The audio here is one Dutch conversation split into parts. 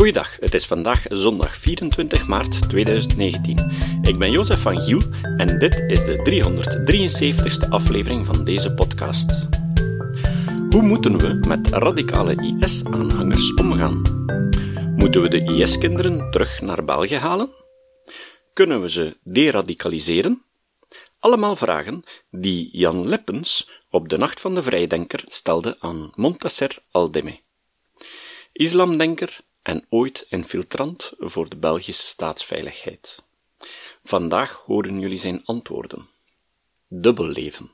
Goeiedag, het is vandaag zondag 24 maart 2019. Ik ben Jozef van Giel en dit is de 373ste aflevering van deze podcast. Hoe moeten we met radicale IS-aanhangers omgaan? Moeten we de IS-kinderen terug naar België halen? Kunnen we ze deradicaliseren? Allemaal vragen die Jan Lippens op de Nacht van de Vrijdenker stelde aan Montasser Aldeme. Islamdenker en ooit infiltrant voor de Belgische staatsveiligheid. Vandaag horen jullie zijn antwoorden. Dubbelleven.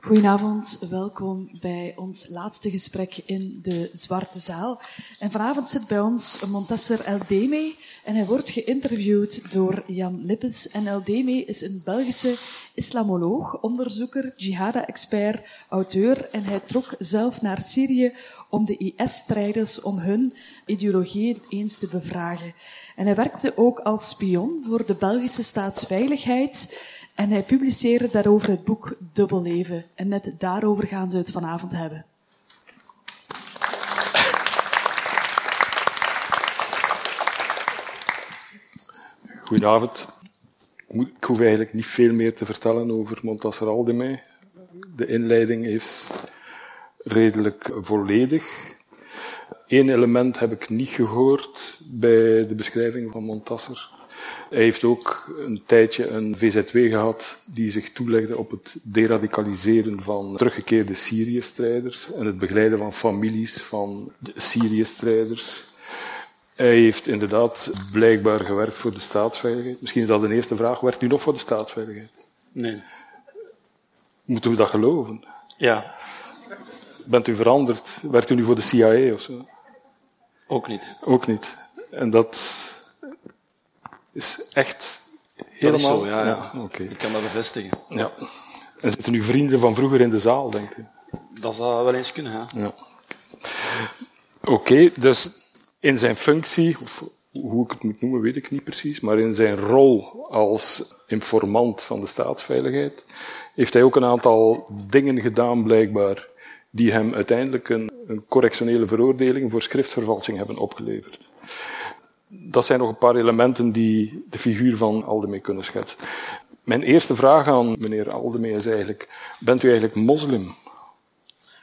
Goedenavond, welkom bij ons laatste gesprek in de Zwarte Zaal. En vanavond zit bij ons Montasser Eldeme en hij wordt geïnterviewd door Jan Lippens. En Eldeme is een Belgische islamoloog, onderzoeker, jihada-expert, auteur en hij trok zelf naar Syrië om de IS-strijders, om hun ideologie eens te bevragen. En hij werkte ook als spion voor de Belgische staatsveiligheid en hij publiceerde daarover het boek Dubbelleven. En net daarover gaan ze het vanavond hebben. Goedenavond. Ik hoef eigenlijk niet veel meer te vertellen over Montasser Aldemey. De inleiding is redelijk volledig. Eén element heb ik niet gehoord bij de beschrijving van Montasser. Hij heeft ook een tijdje een VZW gehad die zich toelegde op het deradicaliseren van teruggekeerde Syrië-strijders en het begeleiden van families van Syrië-strijders. Hij heeft inderdaad blijkbaar gewerkt voor de staatsveiligheid. Misschien is dat een eerste vraag. Werkt u nog voor de staatsveiligheid? Nee. Moeten we dat geloven? Ja. Bent u veranderd? Werkt u nu voor de CIA of zo? Ook niet. Ook niet. En dat is echt helemaal... Dat is zo, ja. ja. ja okay. Ik kan dat bevestigen. Ja. En zitten uw vrienden van vroeger in de zaal, denkt u? Dat zou wel eens kunnen, ja. ja. Oké, okay, dus in zijn functie, of hoe ik het moet noemen, weet ik niet precies, maar in zijn rol als informant van de staatsveiligheid, heeft hij ook een aantal dingen gedaan, blijkbaar, die hem uiteindelijk een, een correctionele veroordeling voor schriftvervalsing hebben opgeleverd. Dat zijn nog een paar elementen die de figuur van Aldemey kunnen schetsen. Mijn eerste vraag aan meneer Aldemey is eigenlijk, bent u eigenlijk moslim?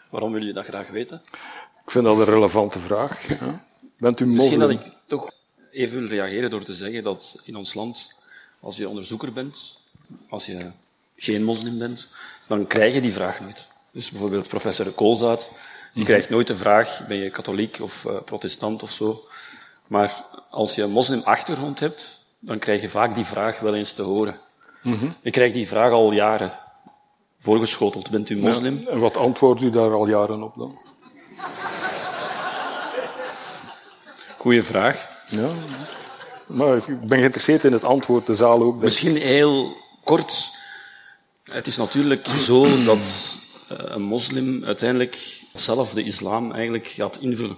Waarom wil je dat graag weten? Ik vind dat een relevante vraag. Ja. Bent u moslim? Misschien dat ik toch even wil reageren door te zeggen dat in ons land, als je onderzoeker bent, als je geen moslim bent, dan krijg je die vraag nooit. Dus bijvoorbeeld professor Koolzaad, die krijgt nooit de vraag, ben je katholiek of uh, protestant of zo. Maar als je een moslimachtergrond hebt, dan krijg je vaak die vraag wel eens te horen. Mm -hmm. Ik krijg die vraag al jaren voorgeschoteld. Bent u moslim? Ja, en wat antwoordt u daar al jaren op dan? Goeie vraag. Ja, maar ik ben geïnteresseerd in het antwoord, de zaal ook. Misschien heel kort. Het is natuurlijk zo dat een moslim uiteindelijk zelf de islam eigenlijk gaat invullen.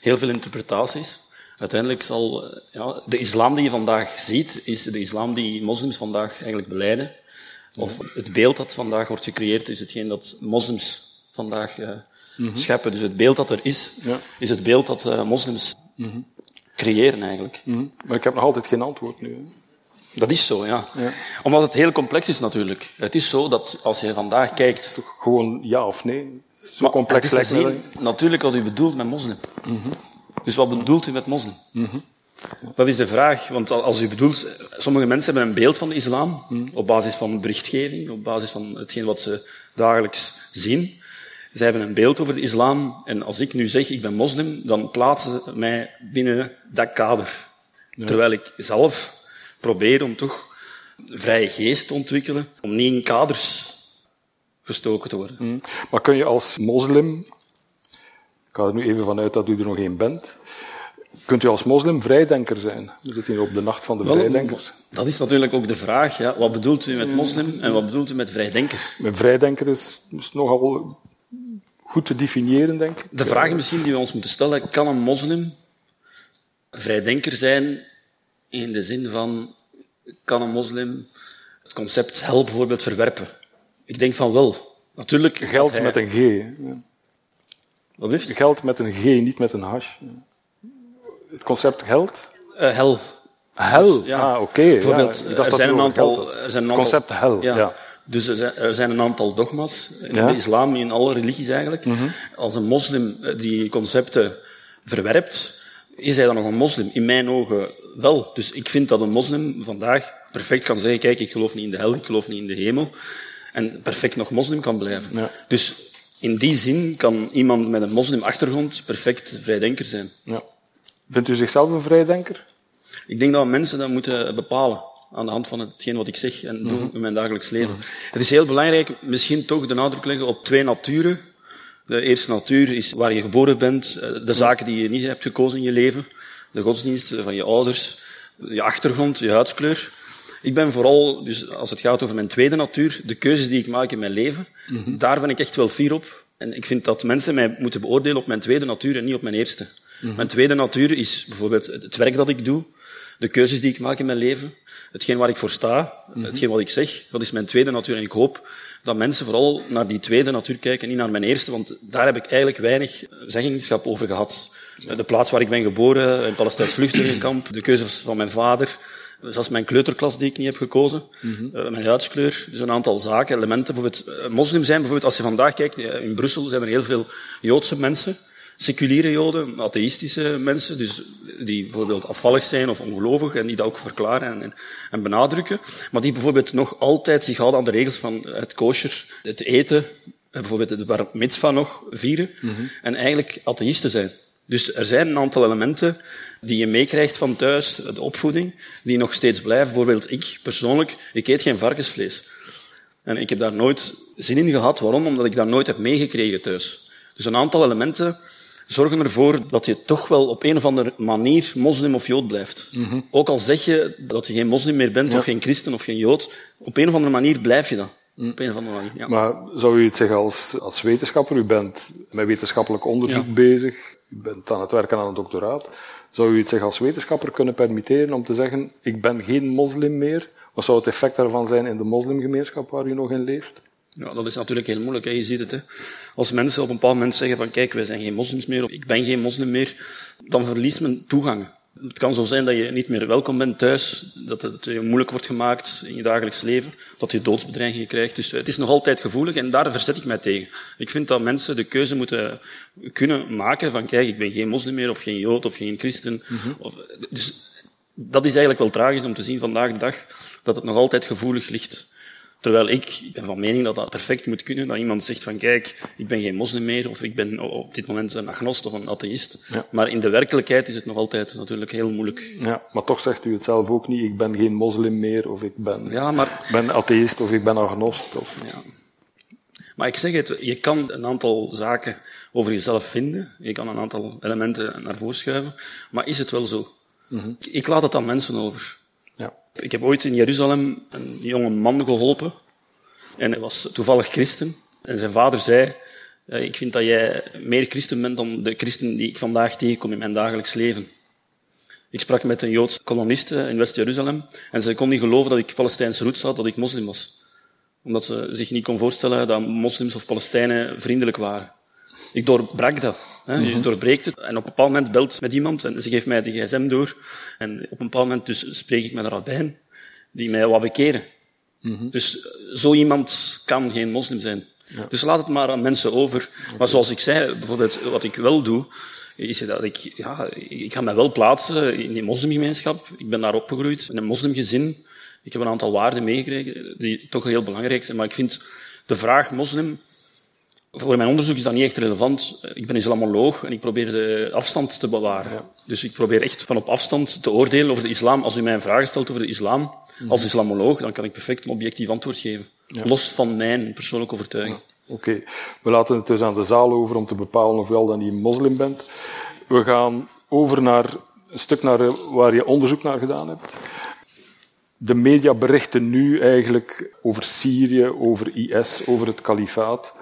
Heel veel interpretaties. Uiteindelijk zal ja, de islam die je vandaag ziet, is de islam die moslims vandaag eigenlijk beleiden. Of het beeld dat vandaag wordt gecreëerd, is hetgeen dat moslims vandaag uh, mm -hmm. scheppen. Dus het beeld dat er is, ja. is het beeld dat uh, moslims mm -hmm. creëren eigenlijk. Mm -hmm. Maar ik heb nog altijd geen antwoord nu. Hè? Dat is zo, ja. ja. Omdat het heel complex is natuurlijk. Het is zo dat als je vandaag kijkt... Toch gewoon ja of nee? Zo maar complex zien, natuurlijk wat u bedoelt met moslim. Mm -hmm. Dus wat bedoelt u met moslim? Mm -hmm. Dat is de vraag. Want als u bedoelt... Sommige mensen hebben een beeld van de islam mm. op basis van berichtgeving, op basis van hetgeen wat ze dagelijks zien. Ze hebben een beeld over de islam. En als ik nu zeg, ik ben moslim, dan plaatsen ze mij binnen dat kader. Ja. Terwijl ik zelf probeer om toch vrije geest te ontwikkelen, om niet in kaders gestoken te worden. Mm. Maar kun je als moslim, ik ga er nu even vanuit dat u er nog één bent, kunt u als moslim vrijdenker zijn? We zitten hier op de nacht van de Wel, vrijdenkers. Dat is natuurlijk ook de vraag. Ja. Wat bedoelt u met moslim en wat bedoelt u met vrijdenker? Met vrijdenker is, is nogal goed te definiëren, denk ik. De vraag misschien die we ons moeten stellen, kan een moslim vrijdenker zijn in de zin van, kan een moslim het concept hel bijvoorbeeld verwerpen? Ik denk van wel. Natuurlijk. Geld hij... met een G. Ja. Wat blijft? Geld met een G, niet met een hash. het concept geld? Uh, hel. Hel? Dus, ja. Ah, oké. Bijvoorbeeld, Ja, ik dacht er, dat zijn het een aantal, er zijn een Het aantal... concept hel, ja. Dus er zijn, er zijn een aantal dogma's in Ja. de islam, in alle religies eigenlijk. Mhm. Als een moslim eh, die concepten verwerpt, is hij dan nog een moslim? In mijn ogen wel. Dus ik vind dat een moslim vandaag perfect kan zeggen, kijk, ik geloof niet in de hel, ik geloof niet in de hemel. En perfect nog moslim kan blijven. Ja. Dus in die zin kan iemand met een moslimachtergrond perfect vrijdenker zijn. Ja. Vindt u zichzelf een vrijdenker? Ik denk dat mensen dat moeten bepalen aan de hand van hetgeen wat ik zeg en doe in mijn dagelijks leven. Het is heel belangrijk misschien toch de nadruk leggen op twee naturen. De eerste natuur is waar je geboren bent, eh, de zaken die je niet hebt gekozen in je leven, de godsdienst van je ouders, je achtergrond, je huidskleur. Ik ben vooral, dus als het gaat over mijn tweede natuur, de keuzes die ik maak in mijn leven, daar ben ik echt wel fier op. En ik vind dat mensen mij moeten beoordelen op mijn tweede natuur en niet op mijn eerste. Mijn tweede natuur is bijvoorbeeld het werk dat ik doe, de keuzes die ik maak in mijn leven, hetgeen waar ik voor sta, hetgeen wat ik zeg, dat is mijn tweede natuur. En ik hoop dat mensen vooral naar die tweede natuur kijken en niet naar mijn eerste, want daar heb ik eigenlijk weinig zeggenschap over gehad. De plaats waar ik ben geboren, een Palestijns vluchtelingenkamp, de keuzes van mijn vader, zelfs mijn kleuterklas die ik niet heb gekozen, eh, mijn huidskleur, dus een aantal zaken, elementen. Bijvoorbeeld, eh, moslim zijn, bijvoorbeeld als je vandaag kijkt, eh, in Brussel zijn er heel veel Joodse mensen, seculiere Joden, atheïstische mensen, dus die bijvoorbeeld afvallig zijn of ongelovig en die dat ook verklaren en, en, en benadrukken, maar die bijvoorbeeld nog altijd zich houden aan de regels van het kosher, het eten, bijvoorbeeld de bar mitzvah nog vieren, en eigenlijk atheïsten zijn. Dus er zijn een aantal elementen die je meekrijgt van thuis, de opvoeding, die nog steeds blijven. Bijvoorbeeld ik persoonlijk, ik eet geen varkensvlees. En ik heb daar nooit zin in gehad. Waarom? Omdat ik dat nooit heb meegekregen thuis. Dus een aantal elementen zorgen ervoor dat je toch wel op een of andere manier moslim of jood blijft. Ook al zeg je dat je geen moslim meer bent, of geen christen of geen jood, op een of andere manier blijf je dat. Op een of andere manier, ja. Maar zou u het zeggen als, als wetenschapper? U bent met wetenschappelijk onderzoek Ja. bezig. U bent aan het werken aan een doctoraat. Zou u het zich als wetenschapper kunnen permitteren om te zeggen, ik ben geen moslim meer? Wat zou het effect daarvan zijn in de moslimgemeenschap waar u nog in leeft? Ja, dat is natuurlijk heel moeilijk. Hè. Je ziet het. Hè. Als mensen op een bepaald moment zeggen van kijk, wij zijn geen moslims meer, of ik ben geen moslim meer, dan verliest men toegang. Het kan zo zijn dat je niet meer welkom bent thuis, dat het je moeilijk wordt gemaakt in je dagelijks leven, dat je doodsbedreigingen krijgt. Dus het is nog altijd gevoelig en daar verzet ik mij tegen. Ik vind dat mensen de keuze moeten kunnen maken van kijk, ik ben geen moslim meer, of geen jood, of geen christen. of, dus dat is eigenlijk wel tragisch om te zien vandaag de dag, dat het nog altijd gevoelig ligt. Terwijl ik, ben van mening dat dat perfect moet kunnen. Dat iemand zegt van kijk, ik ben geen moslim meer of ik ben op dit moment een agnost of een atheïst. Ja. Maar in de werkelijkheid is het nog altijd natuurlijk heel moeilijk. Ja, maar toch zegt u het zelf ook niet, ik ben geen moslim meer, of ik ben, Ja, maar, ben atheïst, of ik ben agnost. Of... ja. maar ik zeg het, je kan een aantal zaken over jezelf vinden. Je kan een aantal elementen naar voren schuiven. Maar is het wel zo? Ik- Ik laat het aan mensen over. Ik heb ooit in Jeruzalem een jonge man geholpen. En hij was toevallig christen. En zijn vader zei, eh, ik vind dat jij meer christen bent dan de christen die ik vandaag tegenkom in mijn dagelijks leven. Ik sprak met een Joodse koloniste in West-Jeruzalem. En ze kon niet geloven dat ik Palestijnse roots had, dat ik moslim was. Omdat ze zich niet kon voorstellen dat moslims of Palestijnen vriendelijk waren. Ik doorbrak dat. Hè. Je doorbreekt het. En op een bepaald moment belt met iemand en ze geeft mij de gsm door. En op een bepaald moment dus spreek ik met een rabbijn die mij wat bekeren. Dus eh, zo iemand kan geen moslim zijn. Dus laat het maar aan mensen over. Maar zoals ik zei, bijvoorbeeld wat ik wel doe, is dat ik, ja, ik ga mij wel plaatsen in die moslimgemeenschap. Ik ben daar opgegroeid, in een moslimgezin. Ik heb een aantal waarden meegekregen die toch heel belangrijk zijn. Maar ik vind de vraag moslim, voor mijn onderzoek is dat niet echt relevant. Ik ben islamoloog en ik probeer de afstand te bewaren. Dus ik probeer echt van op afstand te oordelen over de islam. Als u mij een vraag stelt over de islam, als islamoloog, dan kan ik perfect een objectief antwoord geven. Los van mijn persoonlijke overtuiging. Oké, we laten het dus aan de zaal over om te bepalen of u al dan niet moslim bent. We gaan over naar een stuk naar eh, waar je onderzoek naar gedaan hebt. De media berichten nu eigenlijk over Syrië, over IS, over het kalifaat,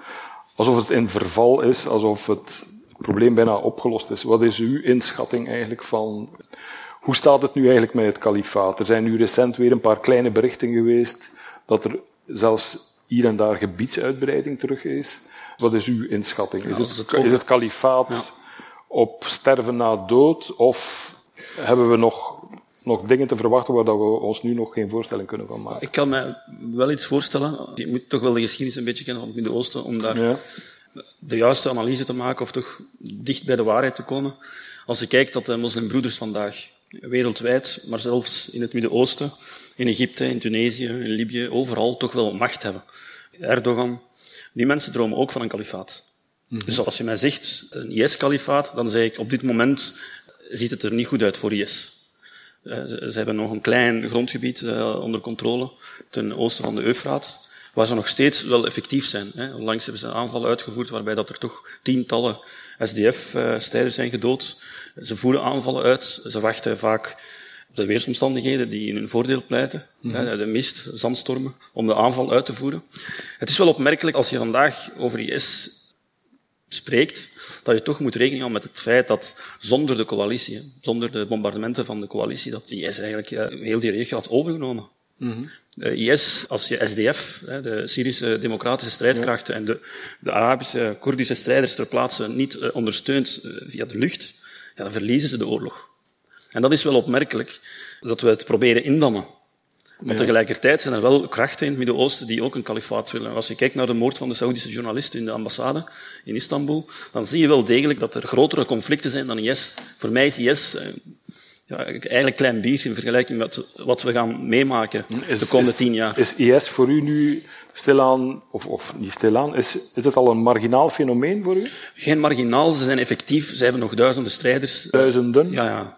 alsof het in verval is, alsof het probleem bijna opgelost is. Wat is uw inschatting eigenlijk van hoe staat het nu eigenlijk met het kalifaat? Er zijn nu recent weer een paar kleine berichten geweest dat er zelfs hier en daar gebiedsuitbreiding terug is. Wat is uw inschatting? Is, het, is het kalifaat op sterven na dood of hebben we nog, nog dingen te verwachten waar dat we ons nu nog geen voorstelling kunnen van maken? Ik kan me wel iets voorstellen. Je moet toch wel de geschiedenis een beetje kennen van het Midden-Oosten om daar Ja. de juiste analyse te maken of toch dicht bij de waarheid te komen. Als je kijkt dat de moslimbroeders vandaag wereldwijd, maar zelfs in het Midden-Oosten, in Egypte, in Tunesië, in Libië, overal toch wel macht hebben. Erdogan, die mensen dromen ook van een kalifaat. Dus als je mij zegt een IS-kalifaat, dan zeg ik op dit moment ziet het er niet goed uit voor IS. Eh, Ze hebben nog een klein grondgebied eh, onder controle ten oosten van de Eufraat, waar ze nog steeds wel effectief zijn. Onlangs hebben ze aanvallen uitgevoerd waarbij dat er toch tientallen SDF-strijders zijn gedood. Ze voeren aanvallen uit. Ze wachten vaak op de weersomstandigheden die in hun voordeel pleiten. Hè, De mist, zandstormen, om de aanval uit te voeren. Het is wel opmerkelijk als je vandaag over IS spreekt, dat je toch moet rekening houden met het feit dat zonder de coalitie, zonder de bombardementen van de coalitie, dat de IS eigenlijk heel die regio had overgenomen. De IS, als je SDF, de Syrische democratische strijdkrachten, en de, de Arabische, Koerdische strijders ter plaatse niet eh, ondersteunt eh, via de lucht, ja, dan verliezen ze de oorlog. En dat is wel opmerkelijk, dat we het proberen indammen. Maar tegelijkertijd zijn er wel krachten in het Midden-Oosten die ook een kalifaat willen. Als je kijkt naar de moord van de Saoedische journalist in de ambassade in Istanbul, dan zie je wel degelijk dat er grotere conflicten zijn dan IS. Voor mij is IS eh, ja, eigenlijk een klein biertje in vergelijking met wat we gaan meemaken de komende is, tien jaar. Is IS voor u nu stilaan, of, of niet stilaan, is, is het al een marginaal fenomeen voor u? Geen marginaal, ze zijn effectief. Ze hebben nog duizenden strijders. Duizenden? Ja, ja.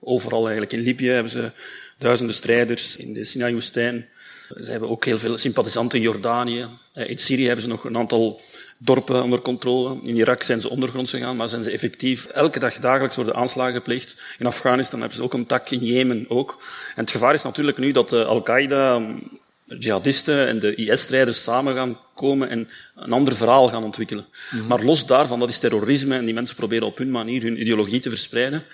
Overal eigenlijk. In Libië hebben ze duizenden strijders. In de Sinai-woestijn. Ze hebben ook heel veel sympathisanten in Jordanië. Eh, In Syrië hebben ze nog een aantal dorpen onder controle. In Irak zijn ze ondergronds gegaan, maar zijn ze effectief. Elke dag, dagelijks worden aanslagen gepleegd. In Afghanistan hebben ze ook een tak, in Jemen ook. En het gevaar is natuurlijk nu dat de Al-Qaeda, jihadisten en de IS-strijders samen gaan komen en een ander verhaal gaan ontwikkelen. Maar los daarvan, dat is terrorisme en die mensen proberen op hun manier hun ideologie te verspreiden.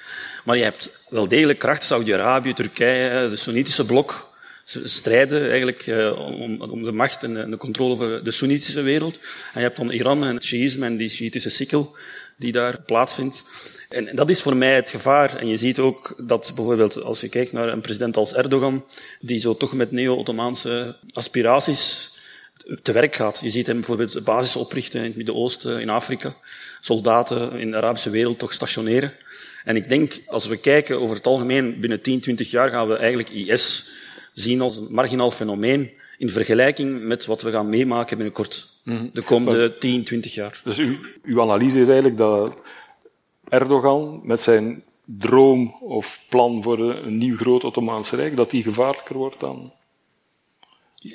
Maar je hebt wel degelijk kracht, Saudi-Arabië, Turkije, de Soenitische blok. Ze strijden eigenlijk eh, om, om de macht en de controle over de Soenitische wereld. En je hebt dan Iran en het Shiïsme en die Shiïtische sikkel die daar plaatsvindt. En dat is voor mij het gevaar. En je ziet ook dat bijvoorbeeld als je kijkt naar een president als Erdogan, die zo toch met neo-Ottomaanse aspiraties te werk gaat. Je ziet hem bijvoorbeeld basis oprichten in het Midden-Oosten, in Afrika, soldaten in de Arabische wereld toch stationeren. En ik denk, als we kijken over het algemeen, binnen 10, 20 jaar gaan we eigenlijk IS zien als een marginaal fenomeen in vergelijking met wat we gaan meemaken binnenkort. De komende 10, 20 jaar. Dus uw, uw analyse is eigenlijk dat Erdogan met zijn droom of plan voor een, nieuw groot Ottomaans Rijk, dat die gevaarlijker wordt dan...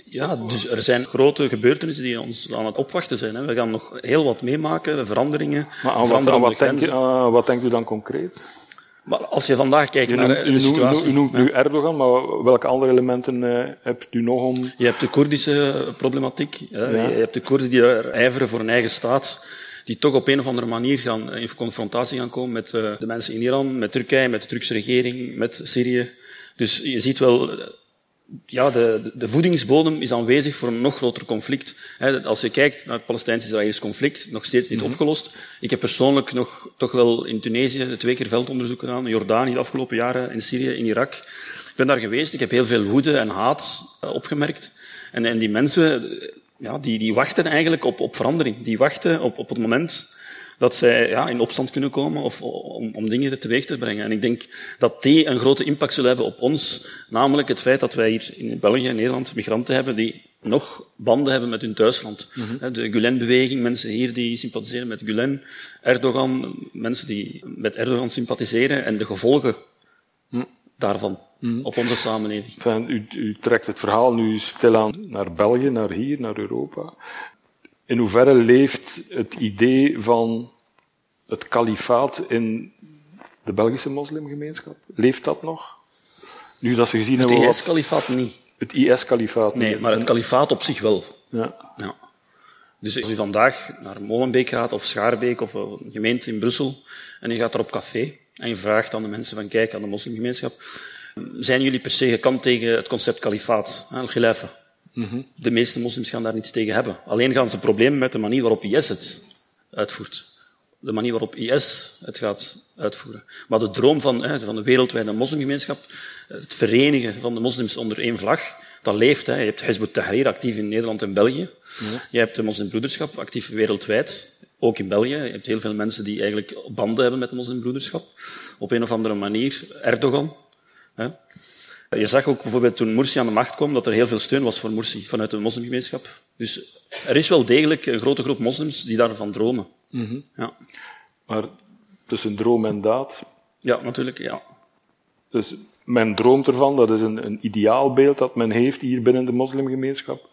Ja, dus er zijn grote gebeurtenissen die ons aan het opwachten zijn. Hè. We gaan nog heel wat meemaken, veranderingen, Maar aan wat, aan wat denkt u dan concreet? Maar als je vandaag kijkt U naar noemt, eh, u de noemt- situatie... u noemt nu Erdogan, maar welke andere elementen eh, hebt u nog om... Je hebt de Koerdische problematiek. Ja. Je hebt de Koerden die er ijveren voor een eigen staat, die toch op een of andere manier gaan, in confrontatie gaan komen met eh, de mensen in Iran, met Turkije, met de Turkse regering, met Syrië. Dus je ziet wel, eh, ja, de, de voedingsbodem is aanwezig voor een nog groter conflict. Als je kijkt naar het Palestijns-Israëlisch conflict, nog steeds niet opgelost. Ik heb persoonlijk nog toch wel in Tunesië twee keer veldonderzoek gedaan, in Jordanië de afgelopen jaren, in Syrië, in Irak. Ik ben daar geweest, ik heb heel veel woede en haat eh, opgemerkt. En, en die mensen, ja, die, die wachten eigenlijk op, op verandering. Die wachten op, op het moment dat zij ja, in opstand kunnen komen of om, om dingen teweeg te brengen. En ik denk dat die een grote impact zullen hebben op ons. Namelijk het feit dat wij hier in België en Nederland migranten hebben die nog banden hebben met hun thuisland. Hè, De Gulen-beweging, mensen hier die sympathiseren met Gulen. Erdogan, mensen die met Erdogan sympathiseren en de gevolgen daarvan op onze samenleving. Enfin, u, u trekt het verhaal nu stilaan naar België, naar hier, naar Europa. In hoeverre leeft het idee van het kalifaat in de Belgische moslimgemeenschap? Leeft dat nog? Nu dat ze gezien Het hebben IS-kalifaat niet. het IS-kalifaat... Nee, maar het kalifaat op zich wel. Ja. Ja. Dus als u vandaag naar Molenbeek gaat, of Schaarbeek, of een gemeente in Brussel, en u gaat er op café, en je vraagt aan de mensen van, kijk, aan de moslimgemeenschap, zijn jullie per se gekant tegen het concept kalifaat, al-Khilafa? De meeste moslims gaan daar niets tegen hebben. Alleen gaan ze problemen met de manier waarop IS het uitvoert. de manier waarop IS het gaat uitvoeren. Maar de droom van, hè, van de wereldwijde moslimgemeenschap, het verenigen van de moslims onder één vlag, dat leeft. Hè. Je hebt Hezb Tahrir actief in Nederland en België. Ja. Je hebt de moslimbroederschap actief wereldwijd, ook in België. Je hebt heel veel mensen die eigenlijk banden hebben met de moslimbroederschap. Op een of andere manier. Erdogan. Hè. Je zag ook bijvoorbeeld toen Morsi aan de macht kwam, dat er heel veel steun was voor Morsi vanuit de moslimgemeenschap. Dus er is wel degelijk een grote groep moslims die daarvan dromen. Mm ja. Maar tussen droom en daad? Ja, natuurlijk, ja. Dus men droomt ervan, dat is een, een ideaalbeeld dat men heeft hier binnen de moslimgemeenschap.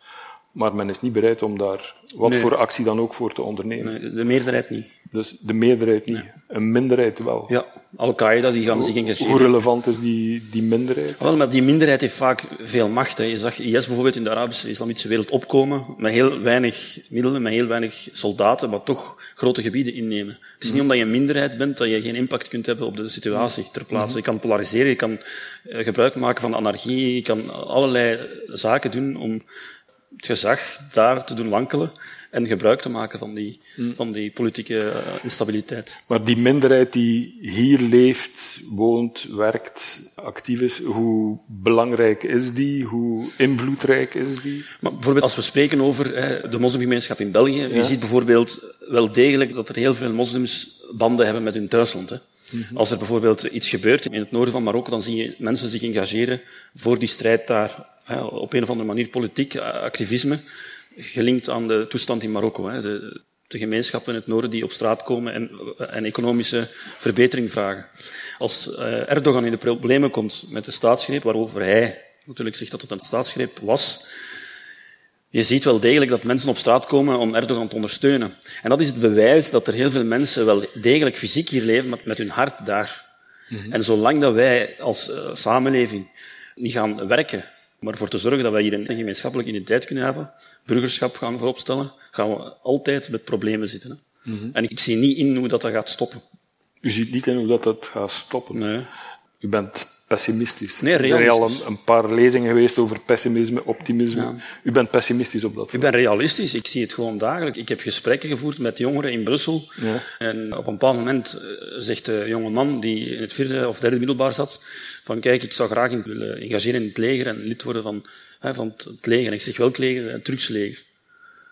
Maar men is niet bereid om daar wat voor actie dan ook voor te ondernemen. Nee, de meerderheid niet. Dus de meerderheid niet. Een minderheid wel. Ja, Al-Qaeda die gaan zich engageren. Hoe relevant is die, die minderheid? Wel, maar die minderheid heeft vaak veel macht. Hè. Je zag IS bijvoorbeeld in de Arabische islamitische wereld opkomen met heel weinig middelen, met heel weinig soldaten, maar toch grote gebieden innemen. Het is niet omdat je een minderheid bent dat je geen impact kunt hebben op de situatie ter plaatse. Je kan polariseren, je kan eh, gebruik maken van anarchie, je kan allerlei zaken doen om het gezag daar te doen wankelen en gebruik te maken van die, hmm. van die politieke uh, instabiliteit. Maar die minderheid die hier leeft, woont, werkt, actief is, hoe belangrijk is die? Hoe invloedrijk is die? Maar bijvoorbeeld als we spreken over hè, de moslimgemeenschap in België, ja. je ziet bijvoorbeeld wel degelijk dat er heel veel moslims banden hebben met hun thuisland. Hè. Mhm. Als er bijvoorbeeld iets gebeurt in het noorden van Marokko, dan zie je mensen zich engageren voor die strijd daar. Op een of andere manier politiek activisme gelinkt aan de toestand in Marokko. Hè. De, de gemeenschappen in het noorden die op straat komen en, en economische verbetering vragen. Als uh, Erdogan in de problemen komt met de staatsgreep, waarover hij natuurlijk zegt dat het een staatsgreep was, je ziet wel degelijk dat mensen op straat komen om Erdogan te ondersteunen. En dat is het bewijs dat er heel veel mensen wel degelijk fysiek hier leven, met, met hun hart daar. Mm -hmm. En zolang dat wij als uh, samenleving niet gaan werken maar ervoor te zorgen dat wij hier een gemeenschappelijke identiteit kunnen hebben, burgerschap gaan vooropstellen, gaan we altijd met problemen zitten. Hè. Mm -hmm. En ik zie niet in hoe dat, dat gaat stoppen. U ziet niet in hoe dat, dat gaat stoppen? Nee. U bent pessimistisch. Nee, realistisch. Er zijn al een, een, paar lezingen geweest over pessimisme, optimisme. Ja. U bent pessimistisch op dat vlak. Ik ben realistisch. Ik zie het gewoon dagelijks. Ik heb gesprekken gevoerd met jongeren in Brussel. Ja. En op een bepaald moment zegt de jonge man die in het vierde of derde middelbaar zat, van kijk, ik zou graag in, willen engageren in het leger en lid worden van, hè, van het, leger. En ik zeg welk leger? Het Turks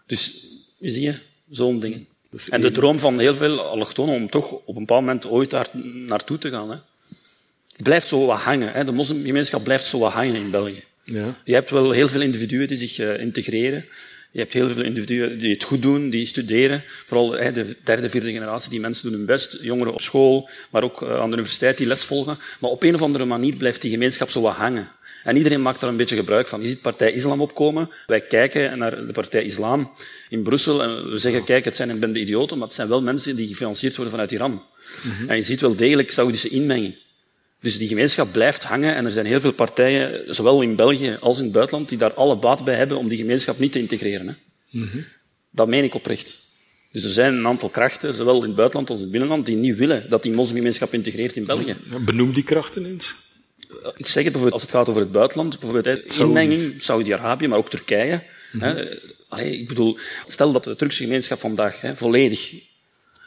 Dus, je zie je, zo'n ding. Dus en de droom van heel veel allochtonen om toch op een bepaald moment ooit daar naartoe te gaan. Hè blijft zo wat hangen. Hè. De moslimgemeenschap blijft zo wat hangen in België. Ja. Je hebt wel heel veel individuen die zich uh, integreren. Je hebt heel veel individuen die het goed doen, die studeren. Vooral hè, de derde, vierde generatie, die mensen doen hun best. Jongeren op school, maar ook uh, aan de universiteit die les volgen. Maar op een of andere manier blijft die gemeenschap zo wat hangen. En iedereen maakt daar een beetje gebruik van. Je ziet Partij Islam opkomen. Wij kijken naar de Partij Islam in Brussel en we zeggen, kijk, het zijn een bende idioten, maar het zijn wel mensen die gefinancierd worden vanuit Iran. Mm -hmm. En je ziet wel degelijk Saoedische inmenging. Dus die gemeenschap blijft hangen en er zijn heel veel partijen, zowel in België als in het buitenland, die daar alle baat bij hebben om die gemeenschap niet te integreren. Hè. Mm -hmm. Dat meen ik oprecht. Dus er zijn een aantal krachten, zowel in het buitenland als in het binnenland, die niet willen dat die moslimgemeenschap integreert in België. Benoem die krachten eens. Ik zeg het bijvoorbeeld als het gaat over het buitenland, bijvoorbeeld inmenging, Saudi-Arabië, maar ook Turkije. Mm -hmm. hè. Allee, ik bedoel, stel dat de Turkse gemeenschap vandaag hè, volledig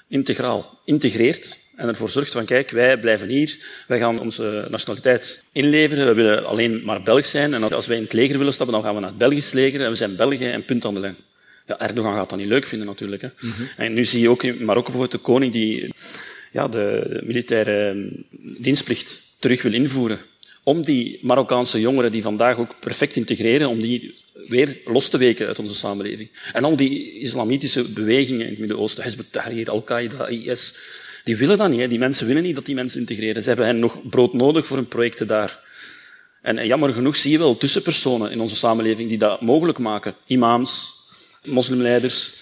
integraal integreert, en ervoor zorgt van, kijk, wij blijven hier, wij gaan onze nationaliteit inleveren, we willen alleen maar Belg zijn. En als wij in het leger willen stappen, dan gaan we naar het Belgisch leger en we zijn Belgen en punt aan de lijn. Ja, Erdogan gaat dat niet leuk vinden natuurlijk. Hè. Mm -hmm. En nu zie je ook in Marokko bijvoorbeeld de koning die ja, de militaire dienstplicht terug wil invoeren. Om die Marokkaanse jongeren die vandaag ook perfect integreren, om die weer los te weken uit onze samenleving. En al die islamitische bewegingen in het Midden-Oosten, Hezb tahrir Al-Qaeda, IS, die willen dat niet. Die mensen willen niet dat die mensen integreren. Ze hebben hen nog brood nodig voor hun projecten daar. En jammer genoeg zie je wel tussenpersonen in onze samenleving die dat mogelijk maken. Imams, moslimleiders,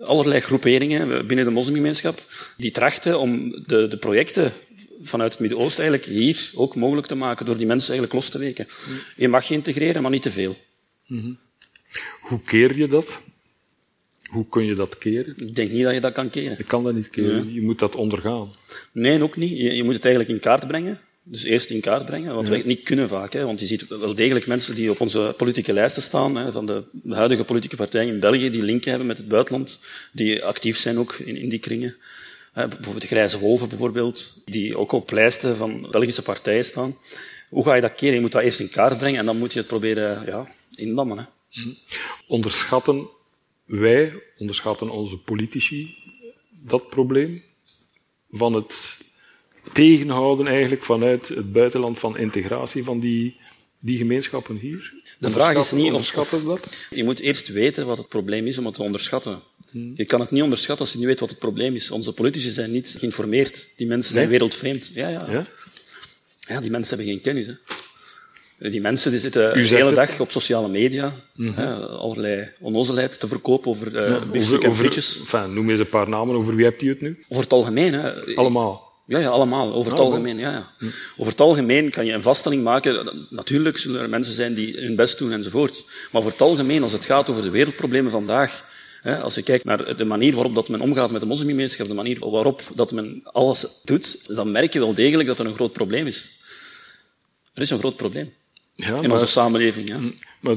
allerlei groeperingen binnen de moslimgemeenschap, die trachten om de, de projecten vanuit het Midden-Oosten eigenlijk hier ook mogelijk te maken door die mensen eigenlijk los te weken. Je mag je integreren, maar niet te veel. Mm -hmm. Hoe keer je dat? Hoe kun je dat keren? Ik denk niet dat je dat kan keren. Je kan dat niet keren. Nee. Je moet dat ondergaan. Nee, ook niet. Je, je, moet het eigenlijk in kaart brengen. Dus eerst in kaart brengen, wat ja. wij niet kunnen vaak. Hè, want je ziet wel degelijk mensen die op onze politieke lijsten staan, hè, van de huidige politieke partijen in België, die linken hebben met het buitenland, die actief zijn ook in, in die kringen. Bijvoorbeeld de Grijze Wolven, bijvoorbeeld, die ook op lijsten van Belgische partijen staan. Hoe ga je dat keren? Je moet dat eerst in kaart brengen en dan moet je het proberen ja, indammen. Hè. Onderschatten wij, onderschatten onze politici dat probleem van het tegenhouden eigenlijk vanuit het buitenland van integratie van die, die gemeenschappen hier? De vraag is niet onderschatten dat? Je moet eerst weten wat het probleem is om het te onderschatten. Je kan het niet onderschatten als je niet weet wat het probleem is. Onze politici zijn niet geïnformeerd. Die mensen zijn Nee? wereldvreemd. Ja, ja. Ja? Ja, die mensen hebben geen kennis. Hè. Die mensen die zitten de hele het. dag op sociale media hè, allerlei onnozelheid te verkopen over uh, Over, en over, frietjes. enfin, noem eens een paar namen, over wie hebt u het nu? Over het algemeen. Hè. Allemaal. Ja, ja, allemaal. Over het algemeen, ja, ja. Over het algemeen kan je een vaststelling maken. Natuurlijk zullen er mensen zijn die hun best doen enzovoort. Maar over het algemeen, als het gaat over de wereldproblemen vandaag, hè, als je kijkt naar de manier waarop dat men omgaat met de moslimgemeenschap, de manier waarop dat men alles doet, dan merk je wel degelijk dat er een groot probleem is. Er is een groot probleem Ja, in maar, onze samenleving. Ja. maar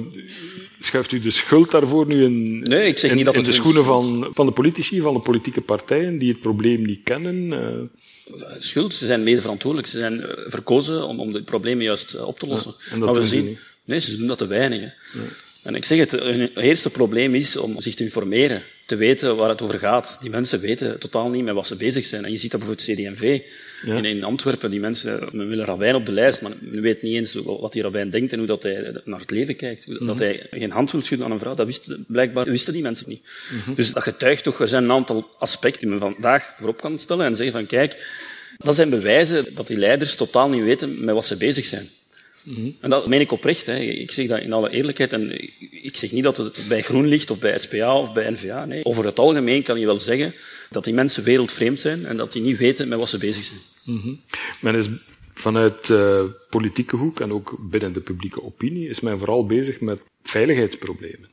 schuift u de schuld daarvoor nu in, Nee, ik zeg in, niet dat in het de schoenen van, van de politici, van de politieke partijen die het probleem niet kennen? eh, schuld. Ze zijn mede verantwoordelijk. Ze zijn eh, verkozen om, om de problemen juist eh, op te lossen. Ja, maar we zien, niet. nee, ze doen dat te weinig. En ik zeg het, hun eerste probleem is om zich te informeren, te weten waar het over gaat. Die mensen weten totaal niet met wat ze bezig zijn. En je ziet dat bijvoorbeeld CDMV Ja. in, in Antwerpen. Die mensen, men wil een rabbijn op de lijst, maar men weet niet eens wat die rabbijn denkt en hoe dat hij naar het leven kijkt. Hoe Mhm. Dat hij geen hand wil schudden aan een vrouw, dat wisten, blijkbaar wisten die mensen niet. Mhm. Dus dat getuigt toch, er zijn een aantal aspecten die men vandaag voorop kan stellen en zeggen van kijk, dat zijn bewijzen dat die leiders totaal niet weten met wat ze bezig zijn. En dat meen ik oprecht. Hè. Ik zeg dat in alle eerlijkheid. En ik zeg niet dat het bij Groen ligt of bij SPA of bij NVA. Nee. Over het algemeen kan je wel zeggen dat die mensen wereldvreemd zijn en dat die niet weten met wat ze bezig zijn. Men is vanuit de politieke hoek en ook binnen de publieke opinie is men vooral bezig met veiligheidsproblemen.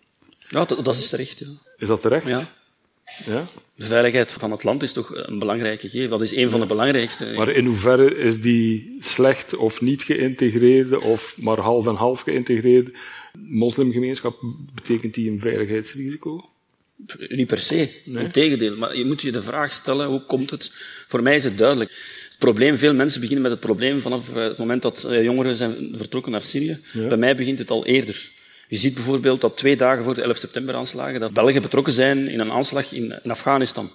Ja, dat, dat is terecht. Ja. Is dat terecht? Ja. Ja? De veiligheid van het land is toch een belangrijke gegeven. Dat is een van de belangrijkste. Maar in hoeverre is die slecht of niet geïntegreerde of maar half en half geïntegreerde moslimgemeenschap, betekent die een veiligheidsrisico? Niet per se, integendeel. Maar je moet je de vraag stellen, hoe komt het? Voor mij is het duidelijk. Het probleem, veel mensen beginnen met het probleem vanaf eh, het moment dat eh, jongeren zijn vertrokken naar Syrië. Bij mij begint het al eerder. Je ziet bijvoorbeeld dat twee dagen voor de 11 september aanslagen, dat Belgen betrokken zijn in een aanslag in, in Afghanistan.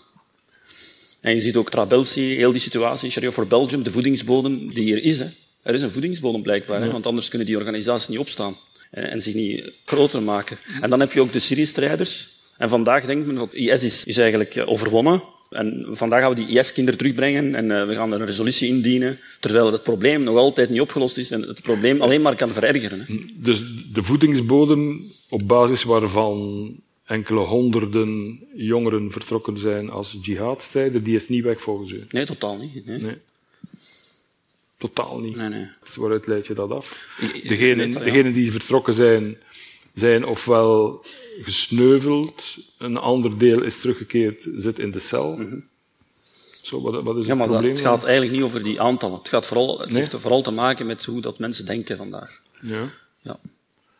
En je ziet ook Trabelsi, heel die situatie, Sharia for Belgium, de voedingsbodem die hier is. Hè. Er is een voedingsbodem blijkbaar, hè, want anders kunnen die organisaties niet opstaan en, en zich niet groter maken. En dan heb je ook de Syrië-strijders. En vandaag denkt men ook, IS is, is eigenlijk eh, overwonnen. En vandaag gaan we die IS-kinderen terugbrengen en uh, we gaan er een resolutie indienen, terwijl het probleem nog altijd niet opgelost is en het probleem alleen maar kan verergeren. Hè. Dus de voedingsbodem op basis waarvan enkele honderden jongeren vertrokken zijn als jihadstrijder, die is niet weg volgens u? Nee, totaal niet. Nee. Nee. Totaal niet. Nee, nee. Dus waaruit leid je dat af? Degenen, degenen die vertrokken zijn, zijn ofwel gesneuveld, een ander deel is teruggekeerd, zit in de cel. Zo, wat, wat is Ja, het maar dat, probleem? het gaat eigenlijk niet over die aantallen. Het, gaat vooral, het Nee? heeft vooral te maken met hoe dat mensen denken vandaag. Ja. Ja.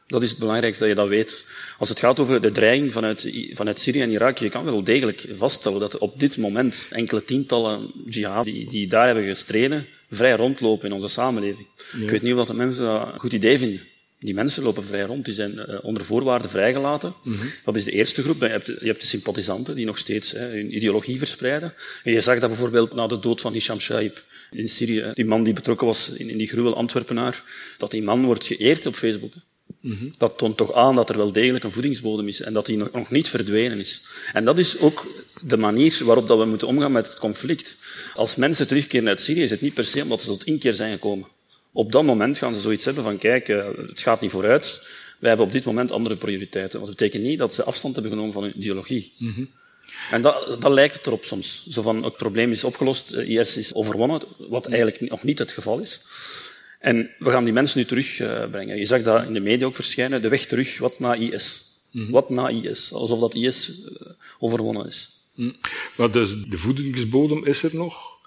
Dat is het belangrijkste, dat je dat weet. Als het gaat over de dreiging vanuit, vanuit Syrië en Irak, je kan wel degelijk vaststellen dat op dit moment enkele tientallen jihad die, die daar hebben gestreden, vrij rondlopen in onze samenleving. Ik weet niet of dat de mensen dat een goed idee vinden. Die mensen lopen vrij rond, die zijn eh, onder voorwaarden vrijgelaten. Dat is de eerste groep. Je hebt, de, je hebt de sympathisanten die nog steeds hè, hun ideologie verspreiden. En je zag dat bijvoorbeeld na de dood van Hisham Shaib in Syrië, die man die betrokken was in, in die gruwel Antwerpenaar, dat die man wordt geëerd op Facebook. Hè. Dat toont toch aan dat er wel degelijk een voedingsbodem is en dat die nog, nog niet verdwenen is. En dat is ook de manier waarop dat we moeten omgaan met het conflict. Als mensen terugkeren uit Syrië, is het niet per se omdat ze tot inkeer zijn gekomen. Op dat moment gaan ze zoiets hebben van, kijk, eh, het gaat niet vooruit. Wij hebben op dit moment andere prioriteiten. Want dat betekent niet dat ze afstand hebben genomen van hun ideologie. En dat, dat lijkt het erop soms. Zo van, het probleem is opgelost, eh, IS is overwonnen, wat eigenlijk nog niet het geval is. En we gaan die mensen nu terugbrengen. Je zag dat in de media ook verschijnen, de weg terug, wat na IS. Wat na IS. Alsof dat IS eh, overwonnen is. Maar dus de voedingsbodem is er nog.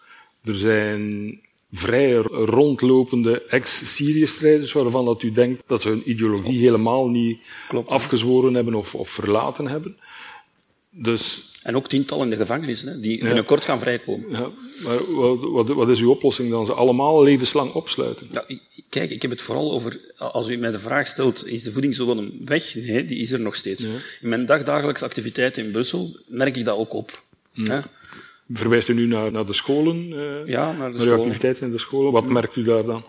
Er zijn vrij rondlopende ex-Syrië-strijders waarvan dat u denkt dat ze hun ideologie helemaal niet Klopt. afgezworen hebben of, of verlaten hebben. Dus En ook tientallen in de gevangenis, hè, die binnenkort gaan vrijkomen. Ja, maar wat, wat, wat is uw oplossing dan? Ze allemaal levenslang opsluiten? Kijk, ik heb het vooral over, als u mij de vraag stelt, is de voedingsodem weg? Nee, die is er nog steeds. In mijn dagdagelijkse activiteiten in Brussel merk ik dat ook op. Hè? Verwijst u nu naar, naar de scholen? eh, Ja, naar de naar activiteiten in de scholen? Wat merkt u daar dan?